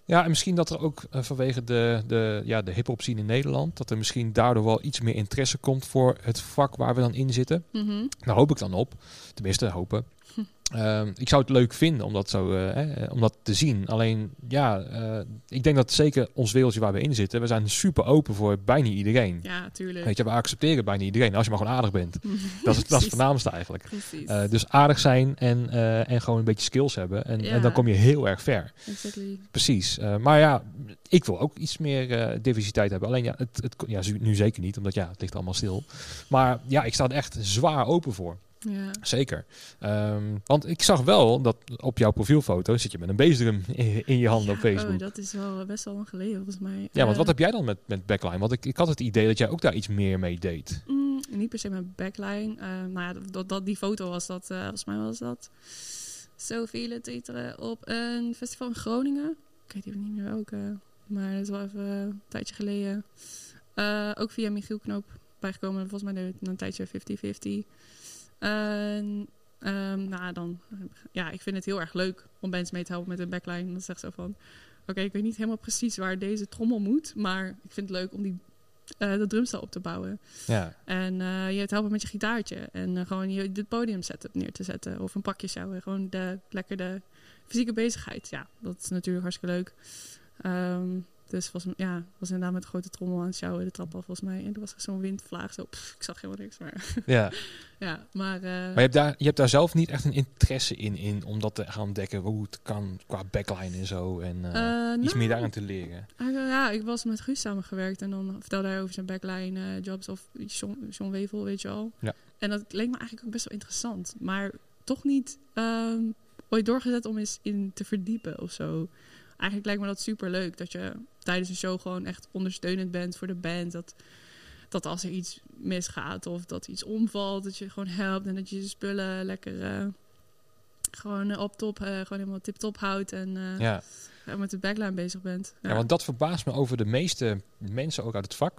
Ja, en misschien dat er ook eh, vanwege de, de, ja, de hip-hop scene in Nederland, dat er misschien daardoor wel iets meer interesse komt voor het vak waar we dan in zitten. Mhm. Daar hoop ik dan op. Tenminste, hopen. [laughs] Ehm, ik zou het leuk vinden om dat, zo, eh, hè, om dat te zien. Alleen, ja, eh, ik denk dat zeker ons wereldje waar we in zitten, we zijn super open voor bijna iedereen. Ja, tuurlijk. Weet je, we accepteren bijna iedereen als je maar gewoon aardig bent. [laughs] Dat is, dat is het voornaamste eigenlijk. Precies. Eh, dus aardig zijn en, en gewoon een beetje skills hebben. En, Ja. en dan kom je heel erg ver. exactly. Precies. Maar ja, ik wil ook iets meer diversiteit hebben. Alleen ja, het, het, ja, nu zeker niet, omdat ja, het ligt allemaal stil. Maar ja, ik sta er echt zwaar open voor. Ja. Zeker. Ehm, want ik zag wel dat op jouw profielfoto zit je met een beestdrum in, in je handen op Facebook. Oh, dat is wel best wel lang geleden volgens mij. Ja, want Eh, wat heb jij dan met, met backline? Want ik, ik had het idee dat jij ook daar iets meer mee deed. Mm, niet per se mijn backline. Eh, nou ja, dat, dat, die foto was dat, eh, volgens mij was dat zoveel titelen op een festival in Groningen. Ik weet even niet meer welke, maar dat is wel even een tijdje geleden. Eh, ook via Michiel Knoop bijgekomen. Volgens mij deed het een tijdje 50-50. Ehm, nou, dan, ja, ik vind het heel erg leuk om mensen mee te helpen met een backline. Dan zegt zo van, oké, ik weet niet helemaal precies waar deze trommel moet, maar ik vind het leuk om die de drumstel op te bouwen. Ja, En eh, je het helpen met je gitaartje. En eh, gewoon je het podium setup neer te zetten. Of een pakje sjouwen. Gewoon de, lekker de fysieke bezigheid. Ja, dat is natuurlijk hartstikke leuk. Ehm, dus was, ja, was inderdaad met grote trommel aan het sjouwen de trap af volgens mij. En er was zo'n windvlaag. Zo, pff, ik zag helemaal niks. Maar [laughs] ja. ja, maar... eh, Maar je hebt, daar, je hebt daar zelf niet echt een interesse in, in om dat te gaan ontdekken hoe het kan qua backline en zo. En eh, eh, iets nou, meer daaraan te leren. ja, ik was met Guus samengewerkt. En dan vertelde hij over zijn backline jobs. Of John, John Wevel, weet je wel. Ja. En dat leek me eigenlijk ook best wel interessant. Maar toch niet ehm, ooit doorgezet om eens in te verdiepen of zo. Eigenlijk lijkt me dat super leuk. Dat je tijdens een show gewoon echt ondersteunend bent voor de band. Dat, dat als er iets misgaat of dat iets omvalt, dat je gewoon helpt. En dat je je spullen lekker eh, gewoon op top, eh, gewoon helemaal tip-top houdt. En eh, Ja. met de backline bezig bent. Ja. want dat verbaast me over de meeste mensen ook uit het vak.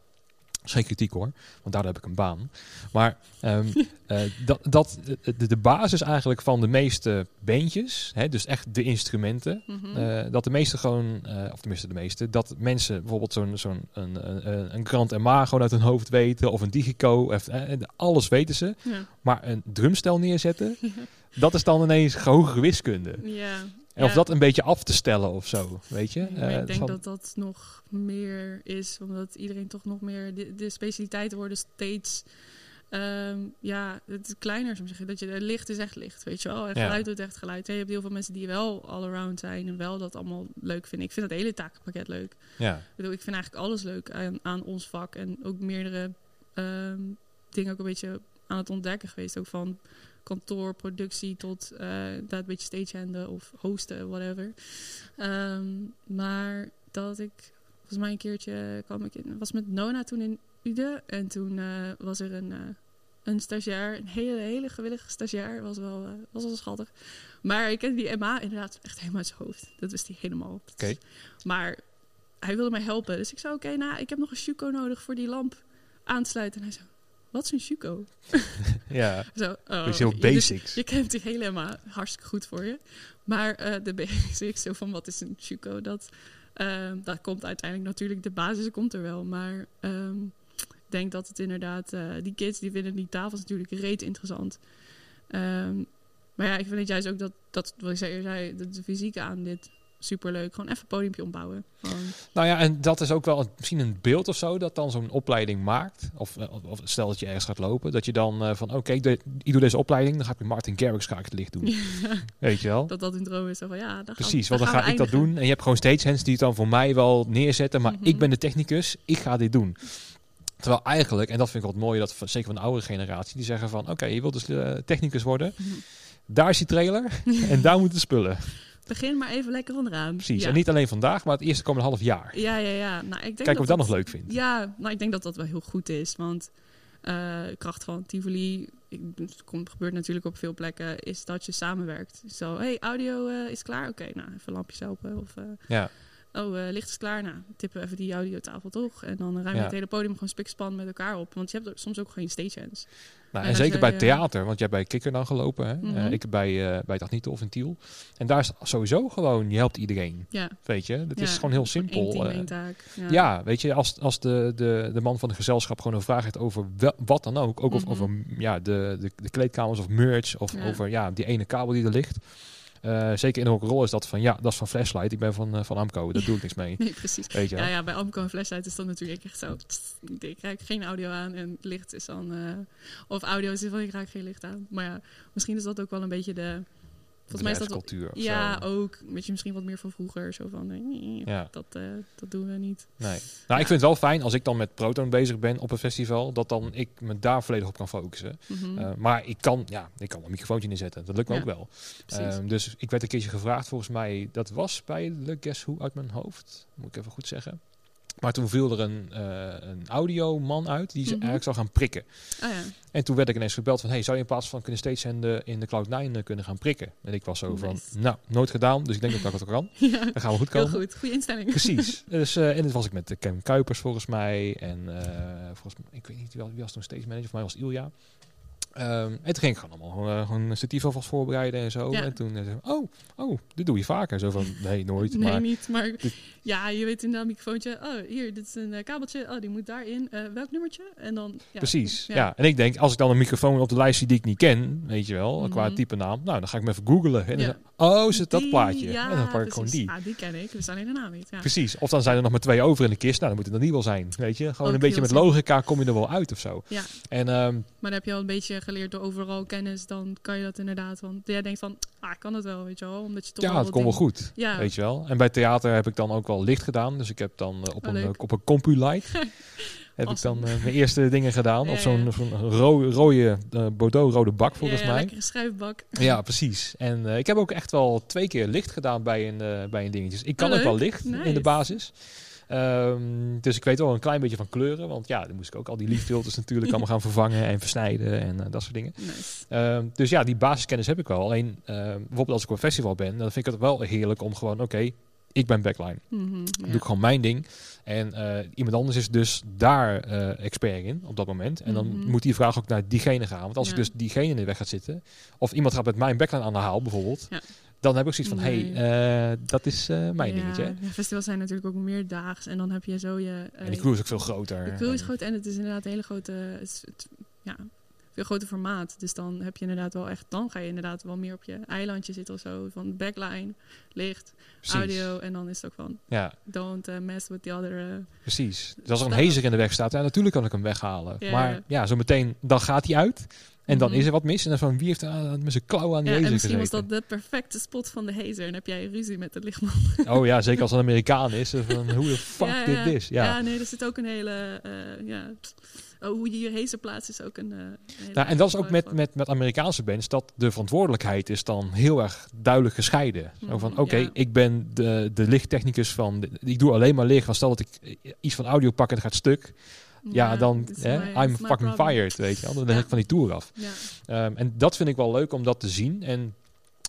Dat is geen kritiek hoor, want daardoor heb ik een baan. Maar ehm, [laughs] eh, dat, dat de, de basis eigenlijk van de meeste beentjes, hè, dus echt de instrumenten, Mhm. eh, dat de meeste gewoon, eh, of tenminste de meeste, dat mensen bijvoorbeeld zo'n zo'n een, een, een Grand MA gewoon uit hun hoofd weten, of een Digico, of, eh, alles weten ze. ja. Maar een drumstel neerzetten, [laughs] dat is dan ineens hogere wiskunde. ja. En Of dat een beetje af te stellen of zo, weet je? Eh, ik denk van- dat dat nog meer is, omdat iedereen toch nog meer... De, de specialiteiten worden steeds... ehm, ja, het is kleiner, zou zeggen. Dat je, licht is echt licht, weet je wel. En Ja. geluid doet echt geluid. En je hebt heel veel mensen die wel all-around zijn en wel dat allemaal leuk vinden. Ik vind het hele takenpakket leuk. ja. Ik bedoel, ik vind eigenlijk alles leuk aan, aan ons vak. En ook meerdere ehm, dingen ook een beetje aan het ontdekken geweest. Ook van kantoor, productie tot eh dat beetje stagehanden of hosten, whatever. Ehm, maar dat ik, volgens mij een keertje kwam ik in, was met Nona toen in Ude. En toen eh, was er een, eh, een stagiair, een hele, hele gewillige stagiair. Was wel, was wel schattig. Maar ik ken die Emma inderdaad echt helemaal uit zijn hoofd. Dat wist hij helemaal. Oké. Maar hij wilde mij helpen. Dus ik zei, oké, nou, ik heb nog een Shuko nodig voor die lamp aansluiten. En hij zei, wat is een Shuko? [laughs] [laughs] ja. Zo, oh, heel dus basics. Je kent die helemaal hartstikke goed voor je. Maar eh, de basics, [laughs] zo van wat is een Shuko, dat, dat komt uiteindelijk natuurlijk, de basis komt er wel. Maar ehm, ik denk dat het inderdaad, eh, die kids die vinden die tafels natuurlijk reet interessant. Ehm, maar ja, ik vind het juist ook dat, dat wat ik zei, de, de fysieke aan dit superleuk. Gewoon even een podiumpje ombouwen. Gewoon, Nou ja, en dat is ook wel een- misschien een beeld of zo dat dan zo'n opleiding maakt. Of, eh, of stel dat je ergens gaat lopen, dat je dan eh, van oké, de- ik doe deze opleiding, dan ga ik met Martin Garrix ga ik het licht doen. [laughs] Weet je wel? dat dat een droom is. Van, ja, gaan, Precies, want dan ga ik dat doen. En je hebt gewoon stagehands die het dan voor mij wel neerzetten. Maar Mhm. ik ben de technicus, ik ga dit doen. Terwijl eigenlijk, en dat vind ik wat mooi, dat van- zeker van de oudere generatie, die zeggen van oké, je wilt dus eh, technicus worden. Mhm. Daar is die trailer [laughs] en daar moeten spullen. Begin maar even lekker onderaan. Precies. Ja. En niet alleen vandaag, maar het eerste komende half jaar. Ja, ja, ja. Nou, ik denk Kijken of ik dat nog leuk vind. Ja, nou, ik denk dat dat wel heel goed is. Want eh, kracht van Tivoli, ik, het komt, gebeurt natuurlijk op veel plekken, is dat je samenwerkt. Zo, hey, audio eh, is klaar? Oké, nou, even lampjes helpen. Of, eh, Ja. oh, licht is klaar? Nou, tippen we even die audiotafel toch? En dan ruim je Ja. het hele podium gewoon spikspan met elkaar op. Want je hebt er soms ook geen stagehands. Nou, En zeker bij eh, theater, want jij hebt bij Kikker dan gelopen. Hè? Mhm. Eh, ik bij, eh bij Tagnieten of in Tiel. En daar is sowieso gewoon, je helpt iedereen. Ja, Weet je, dat ja, is gewoon heel simpel. team, taak. Ja. ja. weet je, als, als de, de, de man van de gezelschap gewoon een vraag heeft over wel, wat dan ook. Ook of, Mhm. over ja, de, de, de kleedkamers of merch. Of over ja, die ene kabel die er ligt. Eh, zeker in een rol is dat van ja, dat is van Flashlight. Ik ben van, eh, van Amco, daar doe ik niks mee. [laughs] Nee, precies. Weet je. Ja, ja, bij Amco en Flashlight is dat natuurlijk echt zo. Ik raak geen audio aan en licht is dan... eh, of audio is van ik raak geen licht aan. Maar ja, misschien is dat ook wel een beetje de... Volgens mij is dat of Ja, zo. ook. Weet je, misschien wat meer van vroeger. Zo van, eh, Ja. dat, eh, dat doen we niet. Nee. Nou, ik vind het wel fijn als ik dan met Proton bezig ben op een festival, dat dan ik me daar volledig op kan focussen. Mhm, Eh, maar ik kan, ja, ik kan een microfoontje inzetten. Dat lukt me Ja, ook wel. Ehm, dus ik werd een keertje gevraagd, volgens mij, dat was bij de Guess Who uit mijn hoofd. Moet ik even goed zeggen. Maar toen viel er een, eh een audioman uit die ze Mhm. eigenlijk zou gaan prikken. ah ja, En toen werd ik ineens gebeld van, hey, zou je in plaats van kunnen steeds zenden in de Cloud9 eh, kunnen gaan prikken? En ik was zo van, nou, nooit gedaan, dus ik denk dat ik dat kan. [laughs] ja. Dan gaan we goed heel komen. goed. Goede instelling. Precies. [laughs] Dus, eh, en dat was ik met de Ken Kuipers volgens mij. En volgens mij, ik weet niet wie, wie was toen steeds manager. Voor mij was Ilja. Ehm, en toen ging ik gewoon allemaal gewoon, eh, gewoon een statief alvast voorbereiden en zo. Ja. En toen eh, zei oh, oh, dit doe je vaker. Zo van, nee, nooit. Nee, maar niet. Maar Dit- ja, je weet in dat microfoontje. Oh, hier, dit is een eh, kabeltje. Oh, die moet daarin. Welk nummertje? En dan. Ja, precies. Ja. ja. En ik denk, als ik dan een microfoon op de lijst zie die ik niet ken, weet je wel, qua Mhm. type naam. Nou, dan ga ik me even googlen. En dan Ja. oh, het dat Die- plaatje? Ja, en dan pak ik gewoon die. Ah, die ken ik. Dus alleen de naam niet. Ja. Precies. Of dan zijn er nog maar twee over in de kist. Nou, dan moet het er niet wel zijn. Weet je? Gewoon Ook een beetje met logica kom je er wel uit of zo. Ja. En ehm, Maar dan heb je al een beetje geleerd door overal kennis. Dan kan je dat inderdaad. Want jij denkt van, ah, ik kan het wel, weet je wel. Omdat je toch ja, het komt wel goed. Ja, Weet je wel. En bij theater heb ik dan ook wel licht gedaan. Dus ik heb dan eh, op, Oh, een, leuk. eh, op een CompuLight [laughs] heb ik dan eh, mijn eerste dingen gedaan. Ja, op zo'n ja. zo'n rode uh, Bordeaux-rode bak volgens ja, ja, mij. lekkere schuifbak. Ja, precies. En eh, ik heb ook echt wel twee keer licht gedaan bij een, eh, bij een dingetje. Dus ik kan Oh, ook wel licht in de basis. Ehm, dus ik weet wel een klein beetje van kleuren. Want ja, dan moest ik ook al die lichtfilters natuurlijk [laughs] allemaal gaan vervangen en versnijden en eh, dat soort dingen. Nice. Ehm, dus ja, die basiskennis heb ik wel. Alleen ehm, bijvoorbeeld als ik op een festival ben, dan vind ik het wel heerlijk om gewoon, oké, ik ben backline. Dan ja. doe ik gewoon mijn ding. En eh, iemand anders is dus daar eh, expert in op dat moment. En dan Mhm. moet die vraag ook naar diegene gaan. Want als Ja. ik dus diegene in de weg gaat zitten, of iemand gaat met mijn backline aan de haal bijvoorbeeld, Ja. Dan heb ik zoiets van, Nee. hey, eh, dat is eh, mijn ja, dingetje. ja, festivals zijn natuurlijk ook meerdaags. En dan heb je zo je... eh, En die crew is ook veel groter. De crew is groot en het is inderdaad een hele grote... Het, ja, veel groter formaat. Dus dan heb je inderdaad wel echt... Dan ga je inderdaad wel meer op je eilandje zitten of zo. Van backline, licht, Precies. audio. En dan is het ook van... Ja, Don't mess with the other... precies. Dus als er een hazer in de weg staat, ja, natuurlijk kan ik hem weghalen. Ja. Maar ja, zo meteen, dan gaat hij uit. En dan Mhm. is er wat mis. En dan van, wie heeft uh, met zijn klauw aan die ja, en misschien was dat de perfecte spot van de hazer. En heb jij ruzie met de lichtman. [laughs] Oh ja, zeker als het een Amerikaan is. Van, hoe de [laughs] fuck ja, dit ja. is. Ja. Ja, nee, er zit ook een hele... eh, ja, oh, hoe je je hazer plaatst is ook een... eh, een Nou, en dat is ook met, van. met, met Amerikaanse bands, dat de verantwoordelijkheid is dan heel erg duidelijk gescheiden. Zo van, Mhm, oké, ja. ik ben de, de lichttechnicus van, de- ik doe alleen maar licht. Want stel dat ik iets van audio pak en het gaat stuk, ja, dan, hè, my- I'm fucking problem. fired, weet je wel. Dan ben ik van die tour af. Ja. Ehm, en dat vind ik wel leuk om dat te zien. En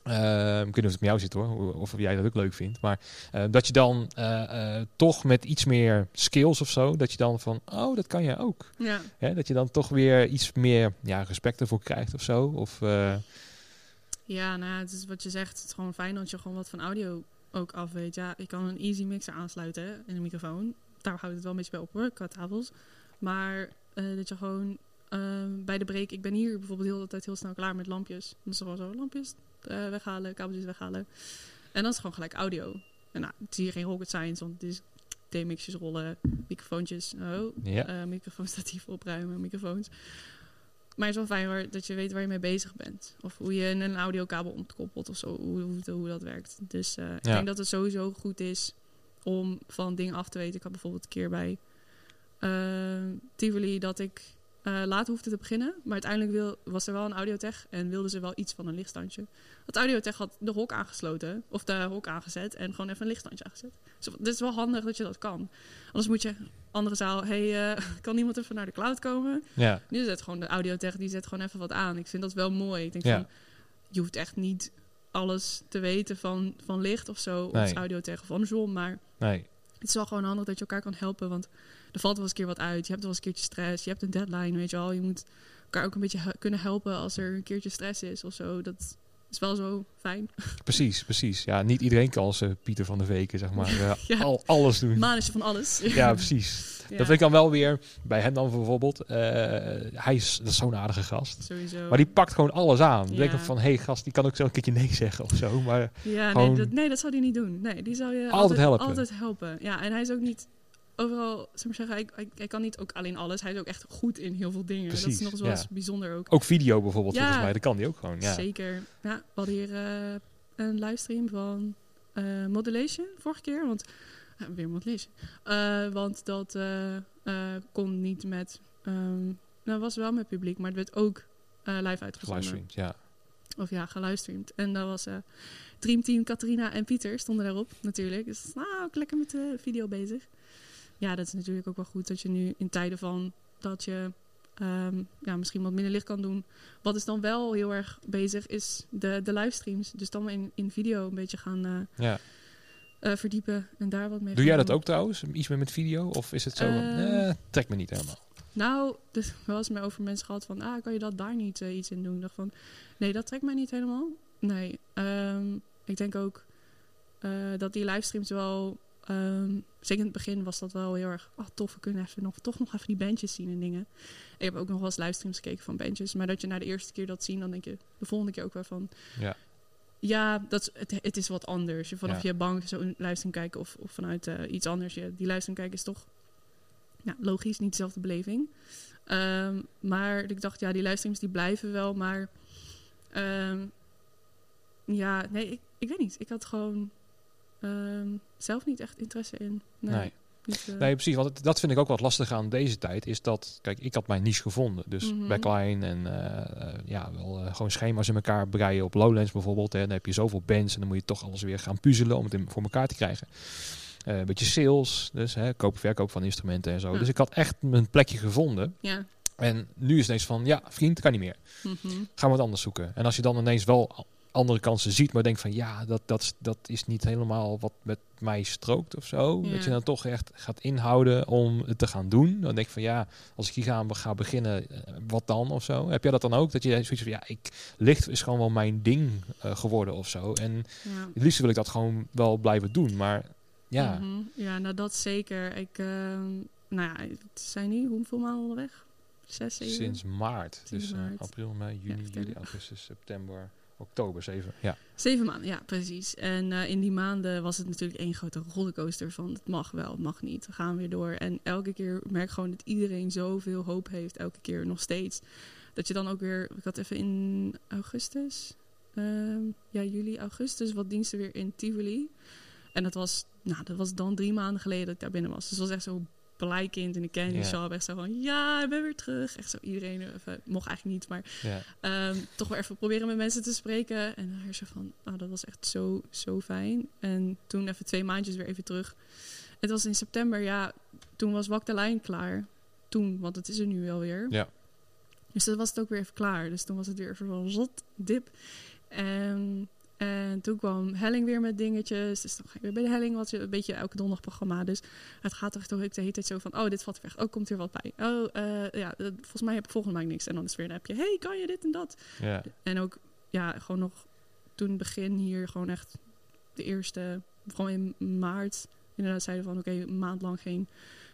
ehm, ik weet niet of het met jou zit hoor, of jij dat ook leuk vindt. Maar eh, dat je dan eh, eh, toch met iets meer skills of zo, dat je dan van, oh, dat kan jij ook. ja. Hè? Dat je dan toch weer iets meer ja, respect ervoor krijgt of zo. Of, Ja, nou het is wat je zegt. Het is gewoon fijn dat je gewoon wat van audio ook af weet. Ja, ik kan een easy mixer aansluiten in een microfoon. Daar houdt het wel een beetje bij op hoor, qua tafels. Maar eh, dat je gewoon ehm, bij de break... Ik ben hier bijvoorbeeld heel de tijd heel snel klaar met lampjes. Dan is gewoon zo, lampjes eh, weghalen, kabeltjes weghalen. En dan is gewoon gelijk audio. En nou, het is hier geen rocket science, want het is D-mixjes rollen, microfoontjes. Oh, ja. eh microfoonstatief [laughs] opruimen, microfoons. Maar het is wel fijn hoor, dat je weet waar je mee bezig bent. Of hoe je een audiokabel ontkoppelt of zo, hoe, hoe, hoe dat werkt. Dus eh, ik Ja. denk dat het sowieso goed is om van dingen af te weten. Ik had bijvoorbeeld een keer bij eh, Tivoli dat ik eh laat hoefde te beginnen. Maar uiteindelijk wil, was er wel een audiotech en wilden ze wel iets van een lichtstandje. Het audiotech had de hok aangesloten, of de hok aangezet en gewoon even een lichtstandje aangezet. Dus het is wel handig dat je dat kan. Anders moet je andere zaal, hey, eh, [laughs] kan iemand even naar de cloud komen? ja. Nu zet gewoon de audiotech, die zet gewoon even wat aan. Ik vind dat wel mooi. Ik denk Ja. van, je hoeft echt niet alles te weten van, van licht of zo, Nee. of audiotech of andersom, maar Nee. Het is wel gewoon handig dat je elkaar kan helpen, want er valt wel eens een keer wat uit. Je hebt wel eens een keertje stress, je hebt een deadline, weet je wel. Je moet elkaar ook een beetje he- kunnen helpen als er een keertje stress is of zo. Dat is wel zo fijn. [laughs] Precies, precies. Ja, niet iedereen kan als eh, Pieter van der Veken, zeg maar, eh, [laughs] Ja. al, alles doen. Manetje van alles. Ja, precies. Dat vind ik dan wel weer, bij hem dan bijvoorbeeld, eh, hij is, dat is zo'n aardige gast. Sowieso. Maar die pakt gewoon alles aan. Denk ik Ja. van, hé hey, gast, die kan ook zo een keertje nee zeggen of zo. Maar Ja, nee dat, nee, dat zou hij niet doen. Nee, die zou je Altijd altijd, helpen. Altijd helpen. Ja, en hij is ook niet overal, zeg maar zeggen, hij, hij, hij kan niet ook alleen alles. Hij is ook echt goed in heel veel dingen. dat is nog eens wel ja. eens bijzonder ook. ook video bijvoorbeeld, Ja. volgens mij, dat kan die ook gewoon. Ja, Zeker. Ja, we hadden hier eh, een livestream van eh, Modulation vorige keer. Want, weer Modulation. Eh, want dat eh, eh, kon niet met, ehm nou was wel met publiek, maar het werd ook live uitgezonden. livestreams, ja. Of ja, gelivestreamd. En dat was eh Dreamteam, Katrina en Pieter stonden daarop natuurlijk. Dus nou, ook lekker met de video bezig. Ja, dat is natuurlijk ook wel goed dat je nu in tijden van dat je ehm, ja, misschien wat minder licht kan doen. Wat is dan wel heel erg bezig is de, de livestreams. Dus dan in, in video een beetje gaan ja. Eh, verdiepen en daar wat mee Doe jij dat doen. ook trouwens? Iets meer met video? Of is het zo van, Ehm, eh, trek me niet helemaal. Nou, dus [laughs] wel eens meer over mensen gehad van, ah, kan je dat daar niet eh, iets in doen? Ik dacht van, nee, dat trekt mij niet helemaal. Nee, ehm, ik denk ook dat die livestreams wel, ehm, zeker in het begin was dat wel heel erg, oh tof, we kunnen even nog, toch nog even die bandjes zien en dingen. Ik heb ook nog wel eens livestreams gekeken van bandjes, maar dat je na de eerste keer dat zien, dan denk je de volgende keer ook weer van, Ja. Ja, dat, is- het, het is wat anders. Je vanaf Ja. je bank zo'n livestream kijken of, of vanuit eh, iets anders. Je, die livestream kijken is toch ja, logisch, niet dezelfde beleving. Ehm, maar ik dacht, ja, die livestreams die blijven wel, maar ehm, ja, nee, ik, ik weet niet. Ik had gewoon ehm, zelf niet echt interesse in. Nee, Nee. Niet, eh, Nee, precies. Want dat vind ik ook wat lastig aan deze tijd. Is dat, kijk, ik had mijn niche gevonden. Dus Mhm. backline en eh, eh, ja, wel gewoon schema's in elkaar breien op Lowlands bijvoorbeeld. Hè. Dan heb je zoveel bands en dan moet je toch alles weer gaan puzzelen om het in, voor elkaar te krijgen. Een beetje sales, dus hè, koop, verkoop van instrumenten en zo. Ja. Dus ik had echt mijn plekje gevonden. ja. En nu is het ineens van, ja, vriend, kan niet meer. mhm. Gaan we wat anders zoeken. En als je dan ineens wel andere kansen ziet, maar denkt van ja, dat, dat, is- dat is niet helemaal wat met mij strookt of zo. Ja. Dat je dan toch echt gaat inhouden om het te gaan doen. Dan denk ik van ja, als ik hier ga, ga beginnen, eh, wat dan of zo? Heb jij dat dan ook? Dat je zoiets van ja, ik, licht is gewoon wel mijn ding eh, geworden of zo. En Ja. het liefst wil ik dat gewoon wel blijven doen, maar ja. Mhm. Ja, nou dat zeker. Ik, ehm, nou ja, het zijn nu hoeveel maanden onderweg? Zes, zeven? Sinds maart. Sinds dus eh, april, mei, juni, juli, augustus, september, oktober, zeven. Ja. Zeven maanden, ja, precies. En eh, in die maanden was het natuurlijk één grote rollercoaster van het mag wel, het mag niet, we gaan weer door. En elke keer merk ik gewoon dat iedereen zoveel hoop heeft, elke keer nog steeds. Dat je dan ook weer, ik had even in augustus, ehm, ja, juli, augustus, wat diensten weer in Tivoli. En dat was, nou, dat was dan drie maanden geleden dat ik daar binnen was. Dus het was echt zo blij kind in de Ja. shop. Echt zo van, ja, ik ben weer terug. Echt zo, iedereen, even, mocht eigenlijk niet, maar. Ehm, toch wel even proberen met mensen te spreken. En dan weer zo van, oh, dat was echt zo, zo fijn. En toen even twee maandjes weer even terug. Het was in september, ja, toen was Wak de Lijn klaar. Toen, want het is er nu wel weer. Ja. Dus dat was het ook weer even klaar. Dus toen was het weer even van zot, dip. En, en toen kwam Helling weer met dingetjes. Dus dan ga ik weer bij de Helling, wat je een beetje elke donderdag programma. Dus het gaat toch de hele tijd zo van, oh, dit valt weg. Oh, komt hier wat bij. Oh, eh, ja, volgens mij heb ik volgende maand niks. En dan is weer een appje, hey, kan je dit en dat? ja. En ook, ja, gewoon nog toen begin hier gewoon echt de eerste, gewoon in maart, inderdaad zeiden van oké, een maand lang geen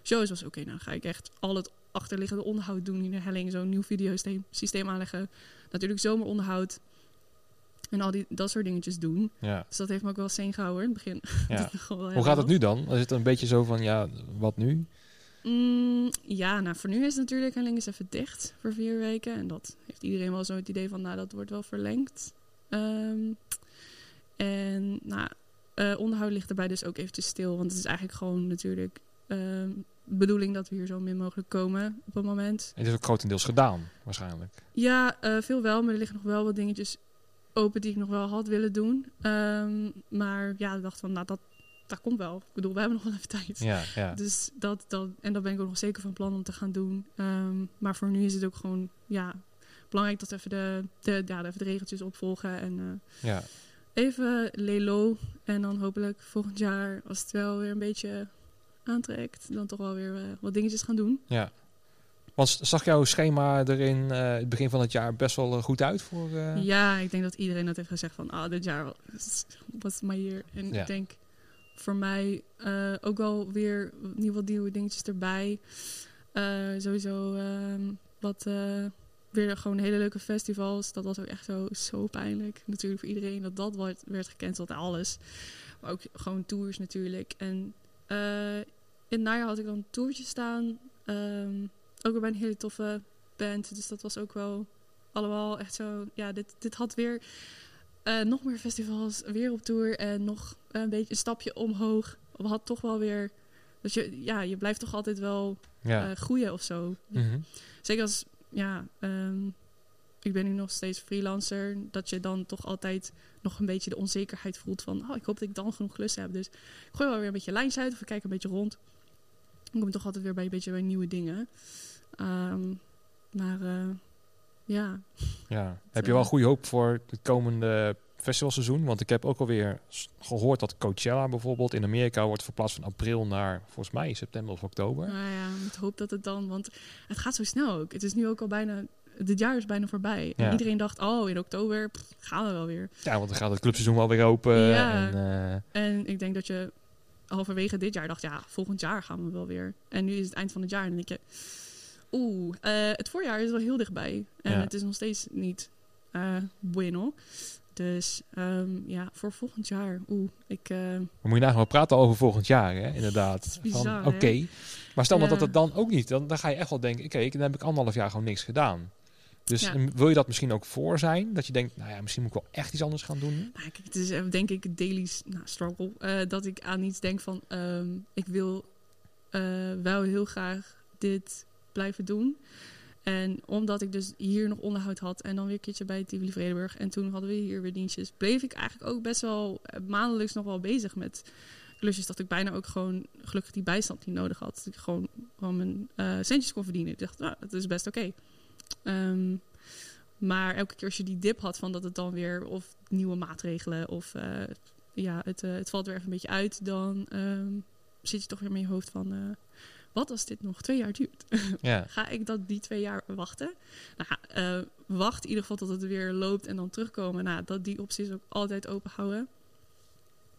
shows was. Oké, nou dan ga ik echt al het achterliggende onderhoud doen in de helling, zo'n nieuw videosysteem systeem aanleggen. Natuurlijk zomeronderhoud en al die, dat soort dingetjes doen. ja. Dus dat heeft me ook wel zin gehouden in het begin. [laughs] ja. Hoe gaat het nu dan? Is het een beetje zo van, ja, wat nu? Mm, ja, nou voor nu is natuurlijk Helling is even dicht voor vier weken. En dat heeft iedereen wel zo het idee van, nou dat wordt wel verlengd. Ehm, en nou, eh, onderhoud ligt erbij dus ook eventjes stil. Want het is eigenlijk gewoon natuurlijk ehm, bedoeling dat we hier zo min mogelijk komen op het moment. Het is ook grotendeels gedaan, waarschijnlijk. Ja, eh, veel wel, maar er liggen nog wel wat dingetjes open die ik nog wel had willen doen. Ehm, maar ja, ik dacht van, nou dat, dat komt wel. Ik bedoel, we hebben nog wel even tijd. Ja, ja. Dus dat, dat, en dat ben ik ook nog zeker van plan om te gaan doen. Ehm, maar voor nu is het ook gewoon, ja, belangrijk dat even de, de, ja, even de regeltjes opvolgen. En eh, ja. even lelo. En dan hopelijk volgend jaar, als het wel weer een beetje aantrekt, dan toch wel weer eh, wat dingetjes gaan doen. ja. Want zag jouw schema er in eh, het begin van het jaar best wel eh, goed uit voor... eh, Ja, ik denk dat iedereen dat heeft gezegd van, ah, dit jaar was- was my year. En Ja. ik denk voor mij ook wel weer nieuw wat nieuwe dingetjes erbij. Sowieso ehm, wat weer gewoon hele leuke festivals. Dat was ook echt zo, zo pijnlijk. Natuurlijk voor iedereen dat dat werd, werd gecanceld en alles. Maar ook gewoon tours natuurlijk. En in het najaar had ik dan een toertje staan. Ehm, ook weer bij een hele toffe band. Dus dat was ook wel allemaal echt zo... Ja, dit, dit had weer eh, nog meer festivals, weer op tour. En nog een beetje een stapje omhoog. We hadden toch wel weer... Dus je, ja, je blijft toch altijd wel ja. eh, groeien of zo. Mhm. Zeker als, ja, ehm, ik ben nu nog steeds freelancer, dat je dan toch altijd nog een beetje de onzekerheid voelt van, oh, ik hoop dat ik dan genoeg klussen heb. Dus ik gooi wel weer een beetje lijns uit of ik kijk een beetje rond. Dan kom ik toch altijd weer bij een beetje bij nieuwe dingen. Ehm, maar eh, ja, Ja. [laughs] Heb je wel goede hoop voor het komende festivalseizoen? Want ik heb ook alweer gehoord dat Coachella bijvoorbeeld in Amerika wordt verplaatst van april naar volgens mij september of oktober. nou ja, ik hoop dat het dan, want het gaat zo snel ook. Het is nu ook al bijna, dit jaar is bijna voorbij. En iedereen dacht, oh, in oktober pff, gaan we wel weer. Ja, want dan gaat het clubseizoen wel weer open. Ja. En, eh, En ik denk dat je halverwege dit jaar dacht, ja, volgend jaar gaan we wel weer. En nu is het eind van het jaar en dan denk je, oeh, eh, het voorjaar is wel heel dichtbij. En Ja. het is nog steeds niet eh bueno. Dus ehm, ja, voor volgend jaar, oeh, ik... eh, Maar moet je nagaan, we praten over volgend jaar, hè? inderdaad. [laughs] Oké, maar stel Ja. dat het dan ook niet, dan, dan ga je echt wel denken, oké, dan heb ik anderhalf jaar gewoon niks gedaan. Dus Ja. wil je dat misschien ook voor zijn? Dat je denkt, nou ja, misschien moet ik wel echt iets anders gaan doen. Nou, kijk, het is eh, denk ik een daily nou, struggle. eh, dat ik aan iets denk van, ehm, ik wil eh, wel heel graag dit blijven doen. En omdat ik dus hier nog onderhoud had en dan weer een keertje bij Tivoli Vredenburg. En toen hadden we hier weer dienstjes. Bleef ik eigenlijk ook best wel maandelijks nog wel bezig met klusjes. Dat ik bijna ook gewoon gelukkig die bijstand niet nodig had. Dat ik gewoon, gewoon mijn centjes kon verdienen. Ik dacht, nou, dat is best oké. Ehm, maar elke keer als je die dip had van dat het dan weer of nieuwe maatregelen of eh, ja, het, eh, het valt weer even een beetje uit, dan ehm, zit je toch weer met je hoofd van eh, wat als dit nog twee jaar duurt? [laughs] Ja. Ga ik dat die twee jaar wachten? Nou, wacht in ieder geval tot het weer loopt en dan terugkomen. Nou, dat die optie is ook altijd open houden.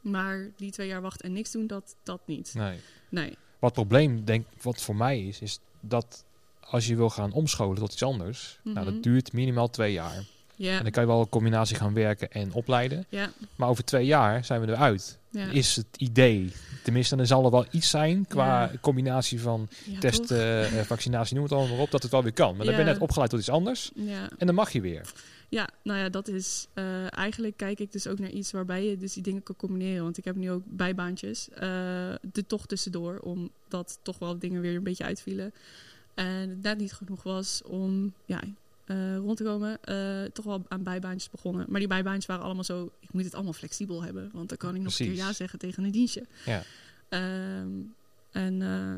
Maar die twee jaar wachten en niks doen, dat, dat niet. Nee. Nee. Wat het probleem, denk wat voor mij is, is dat als je wil gaan omscholen tot iets anders, nou, Mhm. dat duurt minimaal twee jaar. Ja. En dan kan je wel een combinatie gaan werken en opleiden. Maar over twee jaar zijn we eruit. Is het idee, tenminste, dan zal er wel iets zijn qua combinatie van Ja, testen, toch? eh, vaccinatie, noem het allemaal maar op, dat het wel weer kan. Maar dan ben je net opgeleid tot iets anders en dan mag je weer. Ja, nou ja, dat is eh, eigenlijk kijk ik dus ook naar iets waarbij je dus die dingen kan combineren. Want ik heb nu ook bijbaantjes, eh de toch tussendoor, omdat toch wel dingen weer een beetje uitvielen. En het net niet genoeg was om ja, eh, rond te komen, eh, toch wel aan bijbaantjes begonnen. Maar die bijbaantjes waren allemaal zo, ik moet het allemaal flexibel hebben. Want dan kan ik nog een keer ja zeggen tegen een dienstje. Ja. Ehm, en eh,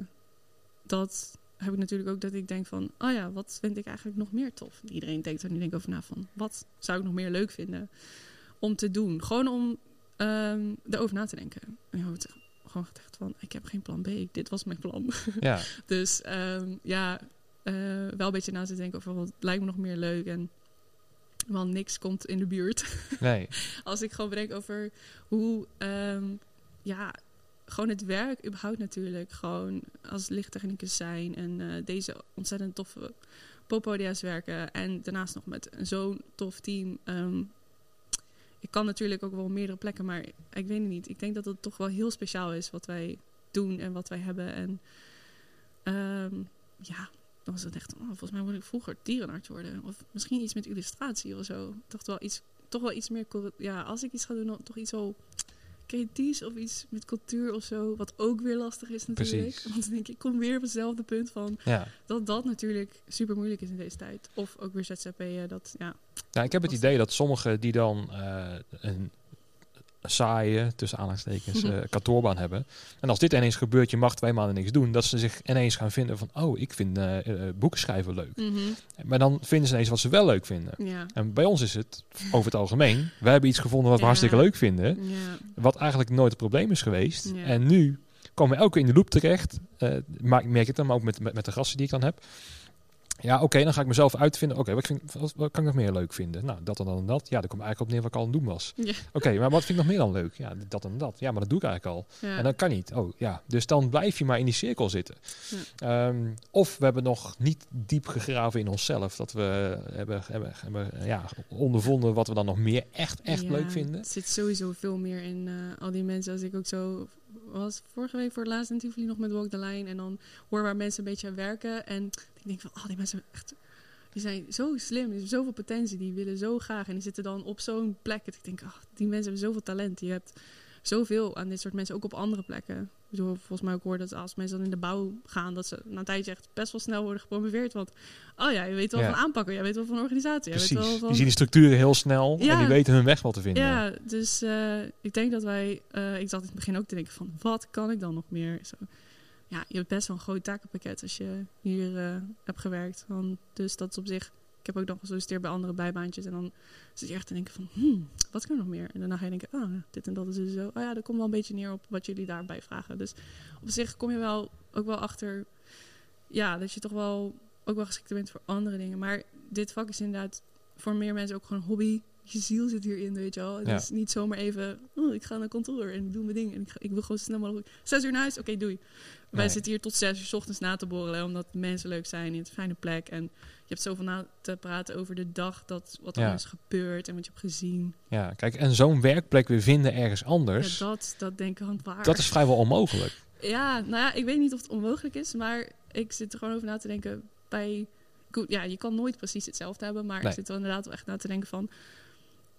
dat heb ik natuurlijk ook dat ik denk van, oh ja, wat vind ik eigenlijk nog meer tof? Iedereen denkt er nu denk over na van, wat zou ik nog meer leuk vinden om te doen? Gewoon om ehm erover na te denken. En je wordt gewoon gedacht van, ik heb geen plan B, dit was mijn plan. [laughs] Ja, dus ehm, ja, eh, wel een beetje na te denken over wat lijkt me nog meer leuk en want niks komt in de buurt [laughs] nee. als ik gewoon bedenk over hoe, ehm, ja, gewoon het werk überhaupt natuurlijk. Gewoon als lichttechnicus zijn en eh, deze ontzettend toffe poppodia's werken. En daarnaast nog met zo'n tof team. Ehm, kan natuurlijk ook wel meerdere plekken, maar ik weet het niet. Ik denk dat het toch wel heel speciaal is wat wij doen en wat wij hebben. En ehm, ja, dan was het echt, oh, volgens mij moet ik vroeger dierenarts worden. Of misschien iets met illustratie of zo. Dacht wel iets, toch wel iets meer, ja, als ik iets ga doen, toch iets wel creatiefs of iets met cultuur of zo. Wat ook weer lastig is natuurlijk. Precies. Want dan denk ik, ik kom weer op hetzelfde punt van Ja. dat dat natuurlijk super moeilijk is in deze tijd. Of ook weer ZZP'en, dat ja. Nou, ik heb het idee dat sommigen die dan eh, een saaie, tussen aanhalingstekens, eh kantoorbaan hebben. En als dit ineens gebeurt, je mag twee maanden niks doen, dat ze zich ineens gaan vinden van, oh, ik vind eh, boeken schrijven leuk. Maar dan vinden ze ineens wat ze wel leuk vinden. Ja. En bij ons is het over het algemeen, wij hebben iets gevonden wat we Ja. hartstikke leuk vinden, Ja. wat eigenlijk nooit het probleem is geweest. En nu komen we elke in de loop terecht. Eh maar ik merk het dan maar ook met, met, met de gasten die ik dan heb. Ja, oké, dan ga ik mezelf uitvinden. Oké, wat, wat, wat kan ik nog meer leuk vinden? Nou, dat en dan en dat. Ja, daar komt eigenlijk op neer wat ik al aan het doen was. Ja. Oké, maar wat vind ik nog meer dan leuk? Ja, dat en dat. Ja, maar dat doe ik eigenlijk al. Ja. En dat kan niet. Oh, ja. Dus dan blijf je maar in die cirkel zitten. Ehm, of we hebben nog niet diep gegraven in onszelf. Dat we hebben, hebben, hebben ja, ondervonden wat we dan nog meer echt, echt leuk vinden. Het zit sowieso veel meer in eh, al die mensen. Als ik ook zo was vorige week voor het laatst in Tivoli nog met Walk the Line. En dan hoor waar mensen een beetje aan werken. En ik denk van, oh, die mensen echt... Die zijn zo slim, die hebben zoveel potentie, die willen zo graag. En die zitten dan op zo'n plek. Dat ik denk, ach, die mensen hebben zoveel talent. Je hebt zoveel aan dit soort mensen, ook op andere plekken. Bedoel, volgens mij ook hoor dat als mensen dan in de bouw gaan, dat ze na een tijdje echt best wel snel worden gepromoveerd. Want, oh ja, je weet wel Ja. van aanpakken, jij weet wel van organisatie. jij weet Precies. wel van... Die zien de structuren heel snel en die weten hun weg wel te vinden. Ja, dus eh, ik denk dat wij... eh, ik zat in het begin ook te denken van... wat kan ik dan nog meer? Zo, ja, je hebt best wel een groot takenpakket als je hier eh, hebt gewerkt. Want, dus dat is op zich... Ik heb ook nog gesolliciteerd bij andere bijbaantjes. En dan zit je echt te denken van... Hmm, wat kan ik nog meer? En daarna ga je denken... Oh, dit en dat is dus zo. Oh ja, dat komt wel een beetje neer op wat jullie daarbij vragen. Dus op zich kom je wel ook wel achter... Ja, dat je toch wel ook wel geschikt bent voor andere dingen. Maar dit vak is inderdaad voor meer mensen ook gewoon hobby. Je ziel zit hierin, weet je wel. Het Ja. is niet zomaar even, oh, ik ga naar kantoor en ik doe mijn ding. En ik, ga, ik wil gewoon snel mogelijk... Zes uur naar huis, oké, doei. Wij Nee. zitten hier tot zes uur 's ochtends na te borrelen, omdat mensen leuk zijn in een fijne plek. En je hebt zoveel na te praten over de dag, dat, wat er Ja. is gebeurd en wat je hebt gezien. Ja, kijk, en zo'n werkplek weer vinden ergens Ja, anders, dat, dat denk ik aan waar. dat is vrijwel onmogelijk. Ja, nou ja, ik weet niet of het onmogelijk is, maar ik zit er gewoon over na te denken bij... Goed, ja, je kan nooit precies hetzelfde hebben, maar Nee. ik zit er inderdaad wel echt na te denken van...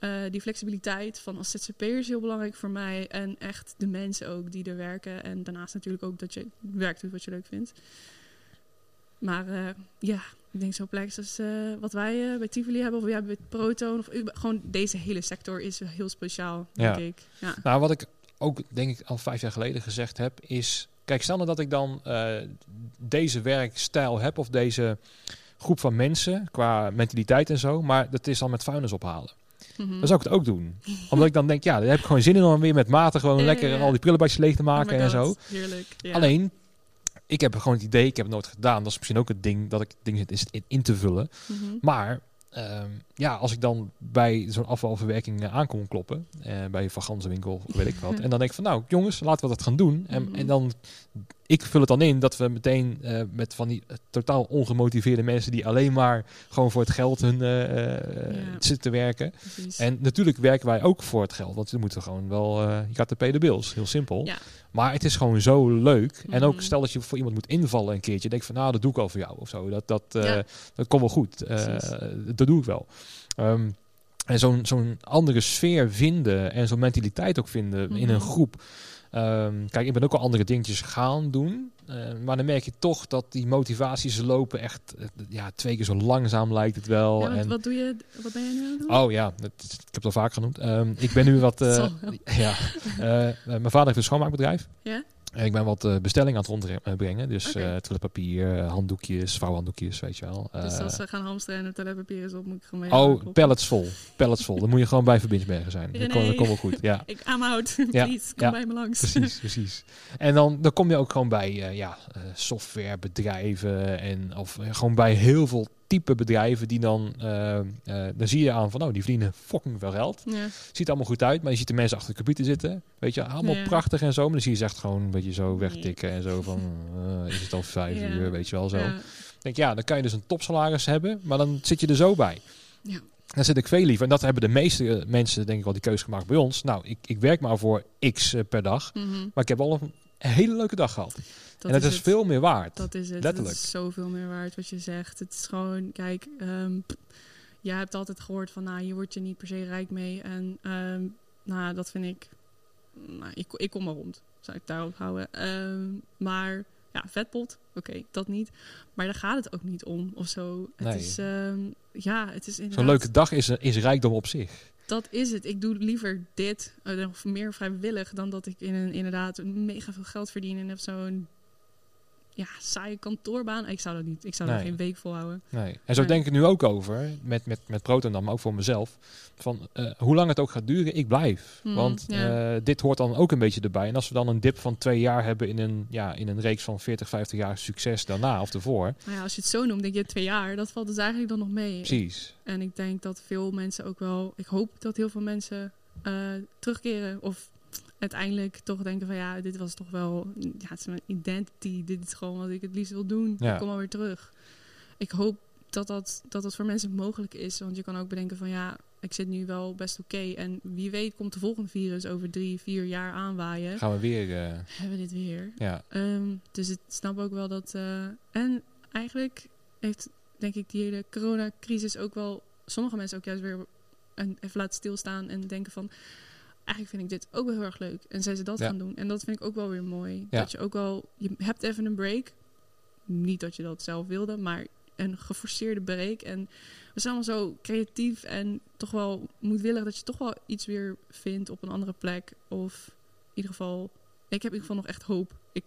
eh, die flexibiliteit van als ZZP'er is heel belangrijk voor mij. En echt de mensen ook die er werken. En daarnaast natuurlijk ook dat je werk doet wat je leuk vindt. Maar eh, ja, ik denk zo'n plek als eh, wat wij bij Tivoli hebben, of hebben bij Proton, of gewoon deze hele sector is heel speciaal, denk Ja. ik. Ja. Nou, wat ik ook denk ik al vijf jaar geleden gezegd heb, is... Kijk, stel nou dat ik dan deze werkstijl heb of deze groep van mensen qua mentaliteit en zo. Maar dat is dan met vuilnis ophalen. Mhm. Dan zou ik het ook doen. Omdat ik dan denk, ja, daar heb ik gewoon zin in om weer met mate gewoon lekker al die prullenbadjes leeg te maken en zo. Heerlijk. Ja. Alleen, ik heb gewoon het idee, ik heb het nooit gedaan. Dat is misschien ook het ding dat ik het ding zit is in, in te vullen. Mhm. Maar ehm, ja, als ik dan bij zo'n afvalverwerking eh, aankom kloppen, eh, bij een vaganzenwinkel, weet ik wat. [laughs] en dan denk ik van, nou jongens, laten we dat gaan doen. En, Mhm. en dan, ik vul het dan in dat we meteen eh, met van die eh, totaal ongemotiveerde mensen die alleen maar gewoon voor het geld hun Ja. zitten te werken. Precies. En natuurlijk werken wij ook voor het geld, want we moeten gewoon wel, je gaat de pay the bills, heel simpel. Ja. Maar het is gewoon zo leuk. En ook Mhm. stel dat je voor iemand moet invallen een keertje, denk van, nou, dat doe ik al voor jou of zo. Dat, dat, Ja. dat komt wel goed. Dat doe ik wel. Ehm, en zo'n zo'n andere sfeer vinden en zo'n mentaliteit ook vinden in een Mhm. groep. Ehm, kijk, ik ben ook al andere dingetjes gaan doen. eh, maar dan merk je toch dat die motivaties lopen echt eh, ja, twee keer zo langzaam lijkt het wel. Ja, wat, en, wat doe je? Wat ben jij nu aan het doen? Oh ja, ik heb het al vaak genoemd. Ehm, ik ben nu wat. eh, [laughs] [laughs] ja, eh, mijn vader heeft een schoonmaakbedrijf. Ja? Ik ben wat eh, bestellingen aan het rondbrengen. Dus Oké. eh toiletpapier, eh, handdoekjes, vouwhanddoekjes, weet je wel. Dus Eh, als ze gaan hamsteren en het toiletpapier is op, moet ik gewoon mee oh, aankloppen. pallets vol. Pallets vol. Dan moet je gewoon bij Verbinsbergen zijn. Dat komt dat komt wel goed. Ja, [laughs] Ik I'm out. Ja, [laughs] Please, kom ja, bij me langs. precies, [laughs] precies. En dan, dan kom je ook gewoon bij eh, ja, eh, softwarebedrijven en of eh, gewoon bij heel veel type bedrijven die dan, eh, eh, dan zie je aan van, oh, die verdienen fucking veel geld. Ja. Ziet allemaal goed uit, maar je ziet de mensen achter de computer zitten. Weet je, allemaal Ja. prachtig en zo. Maar dan zie je ze echt gewoon een beetje zo wegtikken en zo van, eh, is het al vijf Ja. uur, weet je wel zo. Denk ja, dan kan je dus een topsalaris hebben, maar dan zit je er zo bij. Ja. Dan zit ik veel liever. En dat hebben de meeste mensen, denk ik wel, die keuze gemaakt bij ons. Nou, ik, ik werk maar voor x per dag, Mhm. maar ik heb al een hele leuke dag gehad. Dat en dat is, het. veel meer waard. Dat is het. Letterlijk. Is zoveel meer waard wat je zegt. Het is gewoon, kijk, ehm je hebt altijd gehoord van, nou, je wordt je niet per se rijk mee. En ehm, nou, dat vind ik, nou, ik, ik kom maar rond. Zou ik daarop houden. Ehm, maar ja, vetpot, oké, dat niet. Maar daar gaat het ook niet om of zo. Het Nee. is, ja, het is inderdaad. Zo'n leuke dag is, is rijkdom op zich. Dat is het. Ik doe liever dit, eh, nog meer vrijwillig, dan dat ik in een, inderdaad mega veel geld verdien en heb zo'n ja, saaie kantoorbaan. Ik zou dat niet. Ik zou Nee. geen week volhouden. Nee. En zo Nee. denk ik nu ook over, met, met, met Proton dan, maar ook voor mezelf. Van eh, hoe lang het ook gaat duren, ik blijf. Hmm, Want ja. eh, dit hoort dan ook een beetje erbij. En als we dan een dip van twee jaar hebben in een, ja, in een reeks van 40, 50 jaar succes daarna of ervoor. Maar ja, als je het zo noemt, denk je twee jaar. Dat valt dus eigenlijk dan nog mee. Precies. En ik denk dat veel mensen ook wel... Ik hoop dat heel veel mensen eh, terugkeren. Of uiteindelijk toch denken van... Ja, dit was toch wel... Ja, het is mijn identity. Dit is gewoon wat ik het liefst wil doen. Ja. Ik kom alweer terug. Ik hoop dat dat, dat dat voor mensen mogelijk is. Want je kan ook bedenken van... Ja, ik zit nu wel best oké. En wie weet komt de volgende virus over drie, vier jaar aanwaaien. Gaan we weer, eh, Hebben we dit weer. ja. Ehm, dus ik snap ook wel dat. eh, en eigenlijk heeft, denk ik, die hele coronacrisis ook wel sommige mensen ook juist weer een, even laten stilstaan en denken van. Eigenlijk vind ik dit ook wel heel erg leuk. En zijn ze dat Ja. gaan doen. En dat vind ik ook wel weer mooi. Ja. Dat je ook wel. Je hebt even een break. Niet dat je dat zelf wilde, maar een geforceerde break. En we zijn allemaal zo creatief en toch wel moedwillig dat je toch wel iets weer vindt op een andere plek. Of in ieder geval, ik heb in ieder geval nog echt hoop. Ik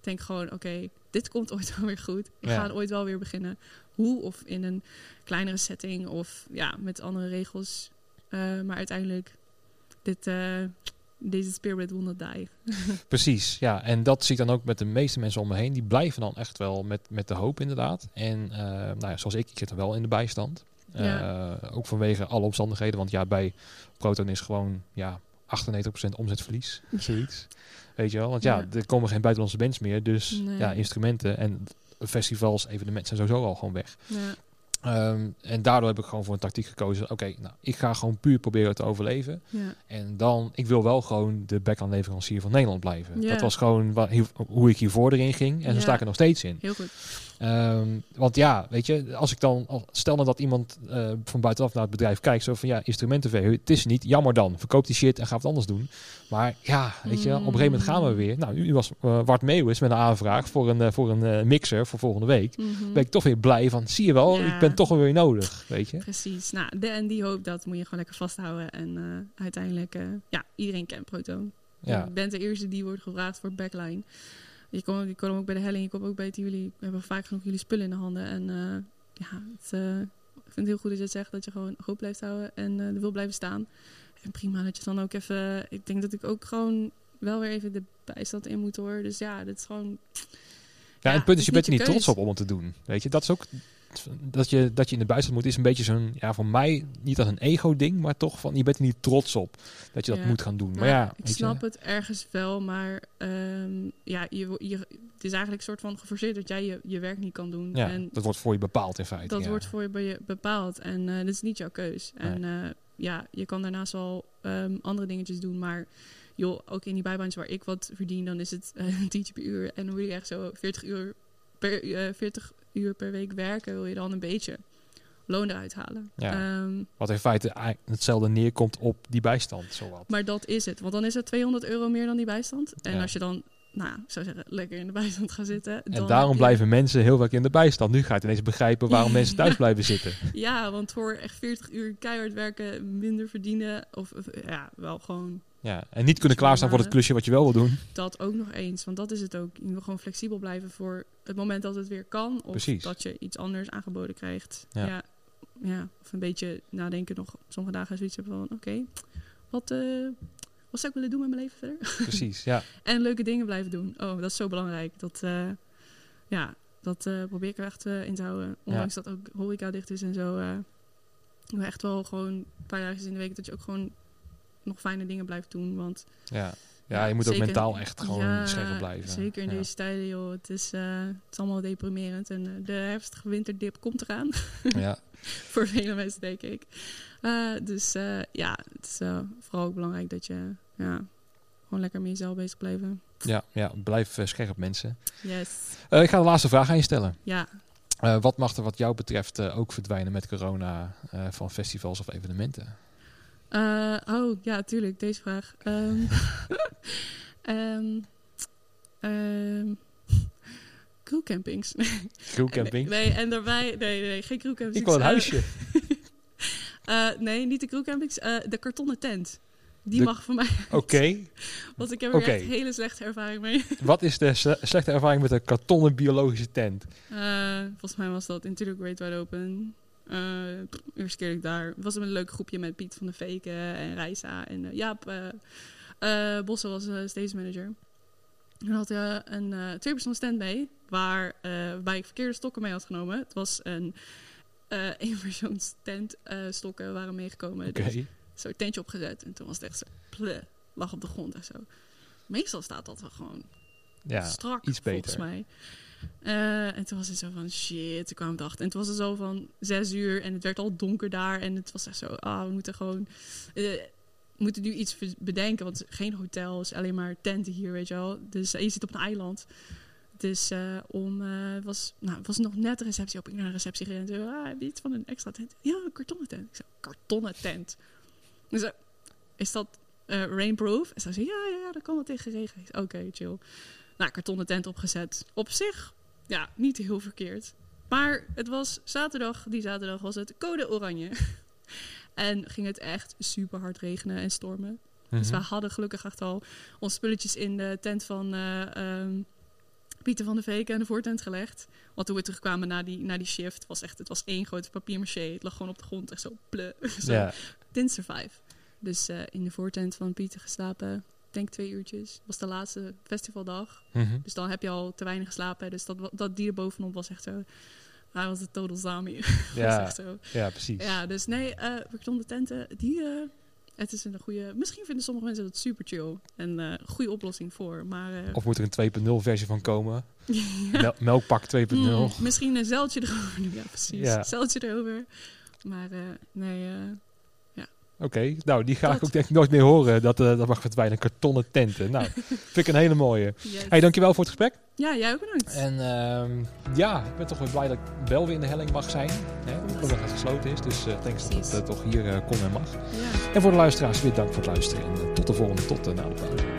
denk gewoon, oké, dit komt ooit [laughs] wel weer goed. Ik Ja. ga ooit wel weer beginnen. Hoe? Of in een kleinere setting of ja, met andere regels. Eh, maar uiteindelijk, dit, eh, deze spirit will not die. [laughs] Precies, ja. En dat zie ik dan ook met de meeste mensen om me heen. Die blijven dan echt wel met, met de hoop inderdaad. En eh, nou ja, zoals ik, ik zit er wel in de bijstand. Eh, ook vanwege alle omstandigheden. Want ja, bij Proton is gewoon ja, 98% omzetverlies. Zoiets. [laughs] Weet je wel? Want ja, Ja. er komen geen buitenlandse bands meer. Dus Nee. ja, instrumenten en festivals, evenementen zijn sowieso al gewoon weg. Ja, Ehm, en daardoor heb ik gewoon voor een tactiek gekozen. Oké, nou, ik ga gewoon puur proberen te overleven. ja. En dan, ik wil wel gewoon de backleverancier van Nederland blijven. Ja. Dat was gewoon hoe ik hiervoor erin ging. En zo sta ik er nog steeds in. heel goed. Ehm, want ja, weet je, als ik dan, stel nou dat iemand eh, van buitenaf naar het bedrijf kijkt, zo van ja, instrumentenverhuur, het is niet, jammer dan, verkoop die shit en ga wat anders doen. Maar ja, weet je, op een gegeven moment gaan we weer. Nou, nu was uh, Wart Meeuwis met een aanvraag voor een, eh, voor een mixer voor volgende week. Mhm. Ben ik toch weer blij van, zie je wel, Ja. ik ben toch weer nodig, weet je. Precies. Nou, de, en die hoop, dat moet je gewoon lekker vasthouden. En uiteindelijk, ja, iedereen kent Proton. Ja, Je bent de eerste die wordt gevraagd voor backline. Je komt je komt ook bij de helling, je komt ook bij het jullie. We hebben vaak genoeg jullie spullen in de handen. En eh, ja, het, eh, ik vind het heel goed dat je het zegt dat je gewoon hoop blijft houden en eh, er wil blijven staan. En prima dat je dan ook even. Ik denk dat ik ook gewoon wel weer even de bijstand in moet hoor. Dus ja, dit is gewoon. Ja, en het punt is, je bent er niet trots op om het te doen. Weet je, dat is ook dat je, dat je in de buitenland moet, is een beetje zo'n, ja, voor mij niet als een ego-ding, maar toch van, je bent er niet trots op dat je dat Ja. moet gaan doen. Maar Ja, ja, ik snap je, het ergens wel, maar ehm, ja, je, je, het is eigenlijk een soort van geforceerd dat jij je, je werk niet kan doen. ja, en dat wordt voor je bepaald in feite. dat ja. wordt voor je be- bepaald en eh dat is niet jouw keus. En eh, ja, je kan daarnaast wel ehm, andere dingetjes doen, maar joh, ook in die bijbaantjes waar ik wat verdien, dan is het eh, een tientje per uur en dan wil je echt zo 40 uur per, eh 40 uur per week werken, wil je dan een beetje loon eruit halen. Ja. Ehm, Wat in feite hetzelfde neerkomt op die bijstand, zowat. Maar dat is het. Want dan is het 200 euro meer dan die bijstand. En Ja. als je dan, nou, ik zou zeggen, lekker in de bijstand gaat zitten. En daarom je- blijven mensen heel vaak in de bijstand. Nu ga je ineens begrijpen waarom mensen thuis [laughs] blijven zitten. Ja, want voor echt 40 uur keihard werken, minder verdienen. Of, ja, wel gewoon Ja, en niet kunnen klaarstaan voor het klusje wat je wel wil doen. dat ook nog eens. Want dat is het ook. Je wil gewoon flexibel blijven voor het moment dat het weer kan. Of Precies. dat je iets anders aangeboden krijgt. Ja. Ja. Ja, of een beetje nadenken nog. Sommige dagen zoiets hebben van, oké, wat, eh, wat zou ik willen doen met mijn leven verder? [laughs] Precies, ja. En leuke dingen blijven doen. Oh, dat is zo belangrijk. Dat, eh, ja, dat eh, probeer ik er echt in te houden. Ondanks dat ook horeca dicht is en zo. maar echt wel gewoon een paar dagen in de week dat je ook gewoon nog fijne dingen blijft doen. Want Ja, ja je moet ook mentaal echt gewoon ja, scherp blijven. Zeker in ja. deze tijden, joh. Het is, eh, het is allemaal deprimerend. En eh, de herfstige winterdip komt eraan. Ja, [laughs] Voor vele mensen, denk ik. Eh, dus ja, het is vooral ook belangrijk dat je ja, gewoon lekker met jezelf bezig blijven. ja, ja, blijf scherp mensen. Yes. Ik ga de laatste vraag aan je stellen. Ja, wat mag er wat jou betreft ook verdwijnen met corona van festivals of evenementen? Eh, oh, ja, tuurlijk. Deze vraag. Ehm [laughs] ehm ehm, [laughs] crewcampings. Crewcamping? Nee, en daarbij... Nee, nee, geen crewcampings. Ik wil een Eh, huisje. [laughs] eh, nee, niet de crewcampings. eh de kartonnen tent. Die De- mag voor mij. Oké, Want ik heb er Oké. echt hele slechte ervaring mee. wat is de sle- slechte ervaring met een kartonnen biologische tent? Volgens mij was dat natuurlijk Great Wide Open. Eh pff, eerste keer dat ik daar was een leuk groepje met Piet van de Veken en Reisa en eh, Jaap. eh, Bosse was uh, stage manager. En had eh, een eh tweepersoon stand mee, waar, waarbij ik verkeerde stokken mee had genomen. Het was een [laughs] eenpersoons tent stokken waren meegekomen. Oké, Dus zo tentje opgezet en toen was het echt zo, ple, lag op de grond en zo. Meestal staat dat wel gewoon ja, strak, iets volgens beter. mij. Eh, en toen was het zo van shit, toen kwam het. En toen was het zo van zes uur en het werd al donker daar. En het was echt zo, ah, we moeten gewoon... eh, moeten nu iets bedenken, want geen hotels, alleen maar tenten hier, weet je wel. Dus eh, je zit op een eiland. Dus eh, om, het was, nou, was nog net de receptie op. Ik naar de receptie gerend. Ah, heb je iets van een extra tent? Ja, een kartonnen tent. Ik zei, kartonnen tent? Dus, is dat rainproof? En ze zei, ja, ja, ja, dat kan wel tegen regen. Ik Oké, chill. Nou, kartonnen tent opgezet. Op zich, ja, niet heel verkeerd. Maar het was zaterdag, die zaterdag was het code oranje. [laughs] en ging het echt super hard regenen en stormen. Dus we Mhm. hadden gelukkig echt al onze spulletjes in de tent van eh, ehm, Pieter van de Veken en de voortent gelegd. Want toen we terugkwamen na die, na die shift, was echt, het was één grote papier-maché. Het lag gewoon op de grond, echt zo ple. [laughs] zo. Didn't survive. Dus eh, in de voortent van Pieter geslapen, denk twee uurtjes. was de laatste festivaldag. mhm. Dus dan heb je al te weinig geslapen. Dus dat, dat die er bovenop was echt zo... Hij was de total zami. [laughs] was ja, echt zo. ja, precies. Ja, dus nee, eh de tenten, die... eh, het is een goede... Misschien vinden sommige mensen dat super chill. En een goede oplossing voor. Maar... eh, Of moet er een 2.0 versie van komen? [laughs] ja. Mel- melkpak 2.0. Hmm, misschien een zeiltje erover. [laughs] Ja, precies. Ja. Een zeiltje erover. Maar nee... eh, Oké, nou die ga ik ook denk ik nooit meer horen. Dat, eh, dat mag verdwijnen. Kartonnen tenten. Nou, [laughs] vind ik een hele mooie. yes. Hey, dankjewel voor het gesprek. Ja, jij ook bedankt. En ehm, ja, ik ben toch weer blij dat ik wel weer in de helling mag zijn. Hè, omdat het gesloten is. Dus uh, thanks dat het eh, toch hier eh, kon en mag. ja. En voor de luisteraars weer dank voor het luisteren. En eh, tot de volgende, tot uh, na de pauze.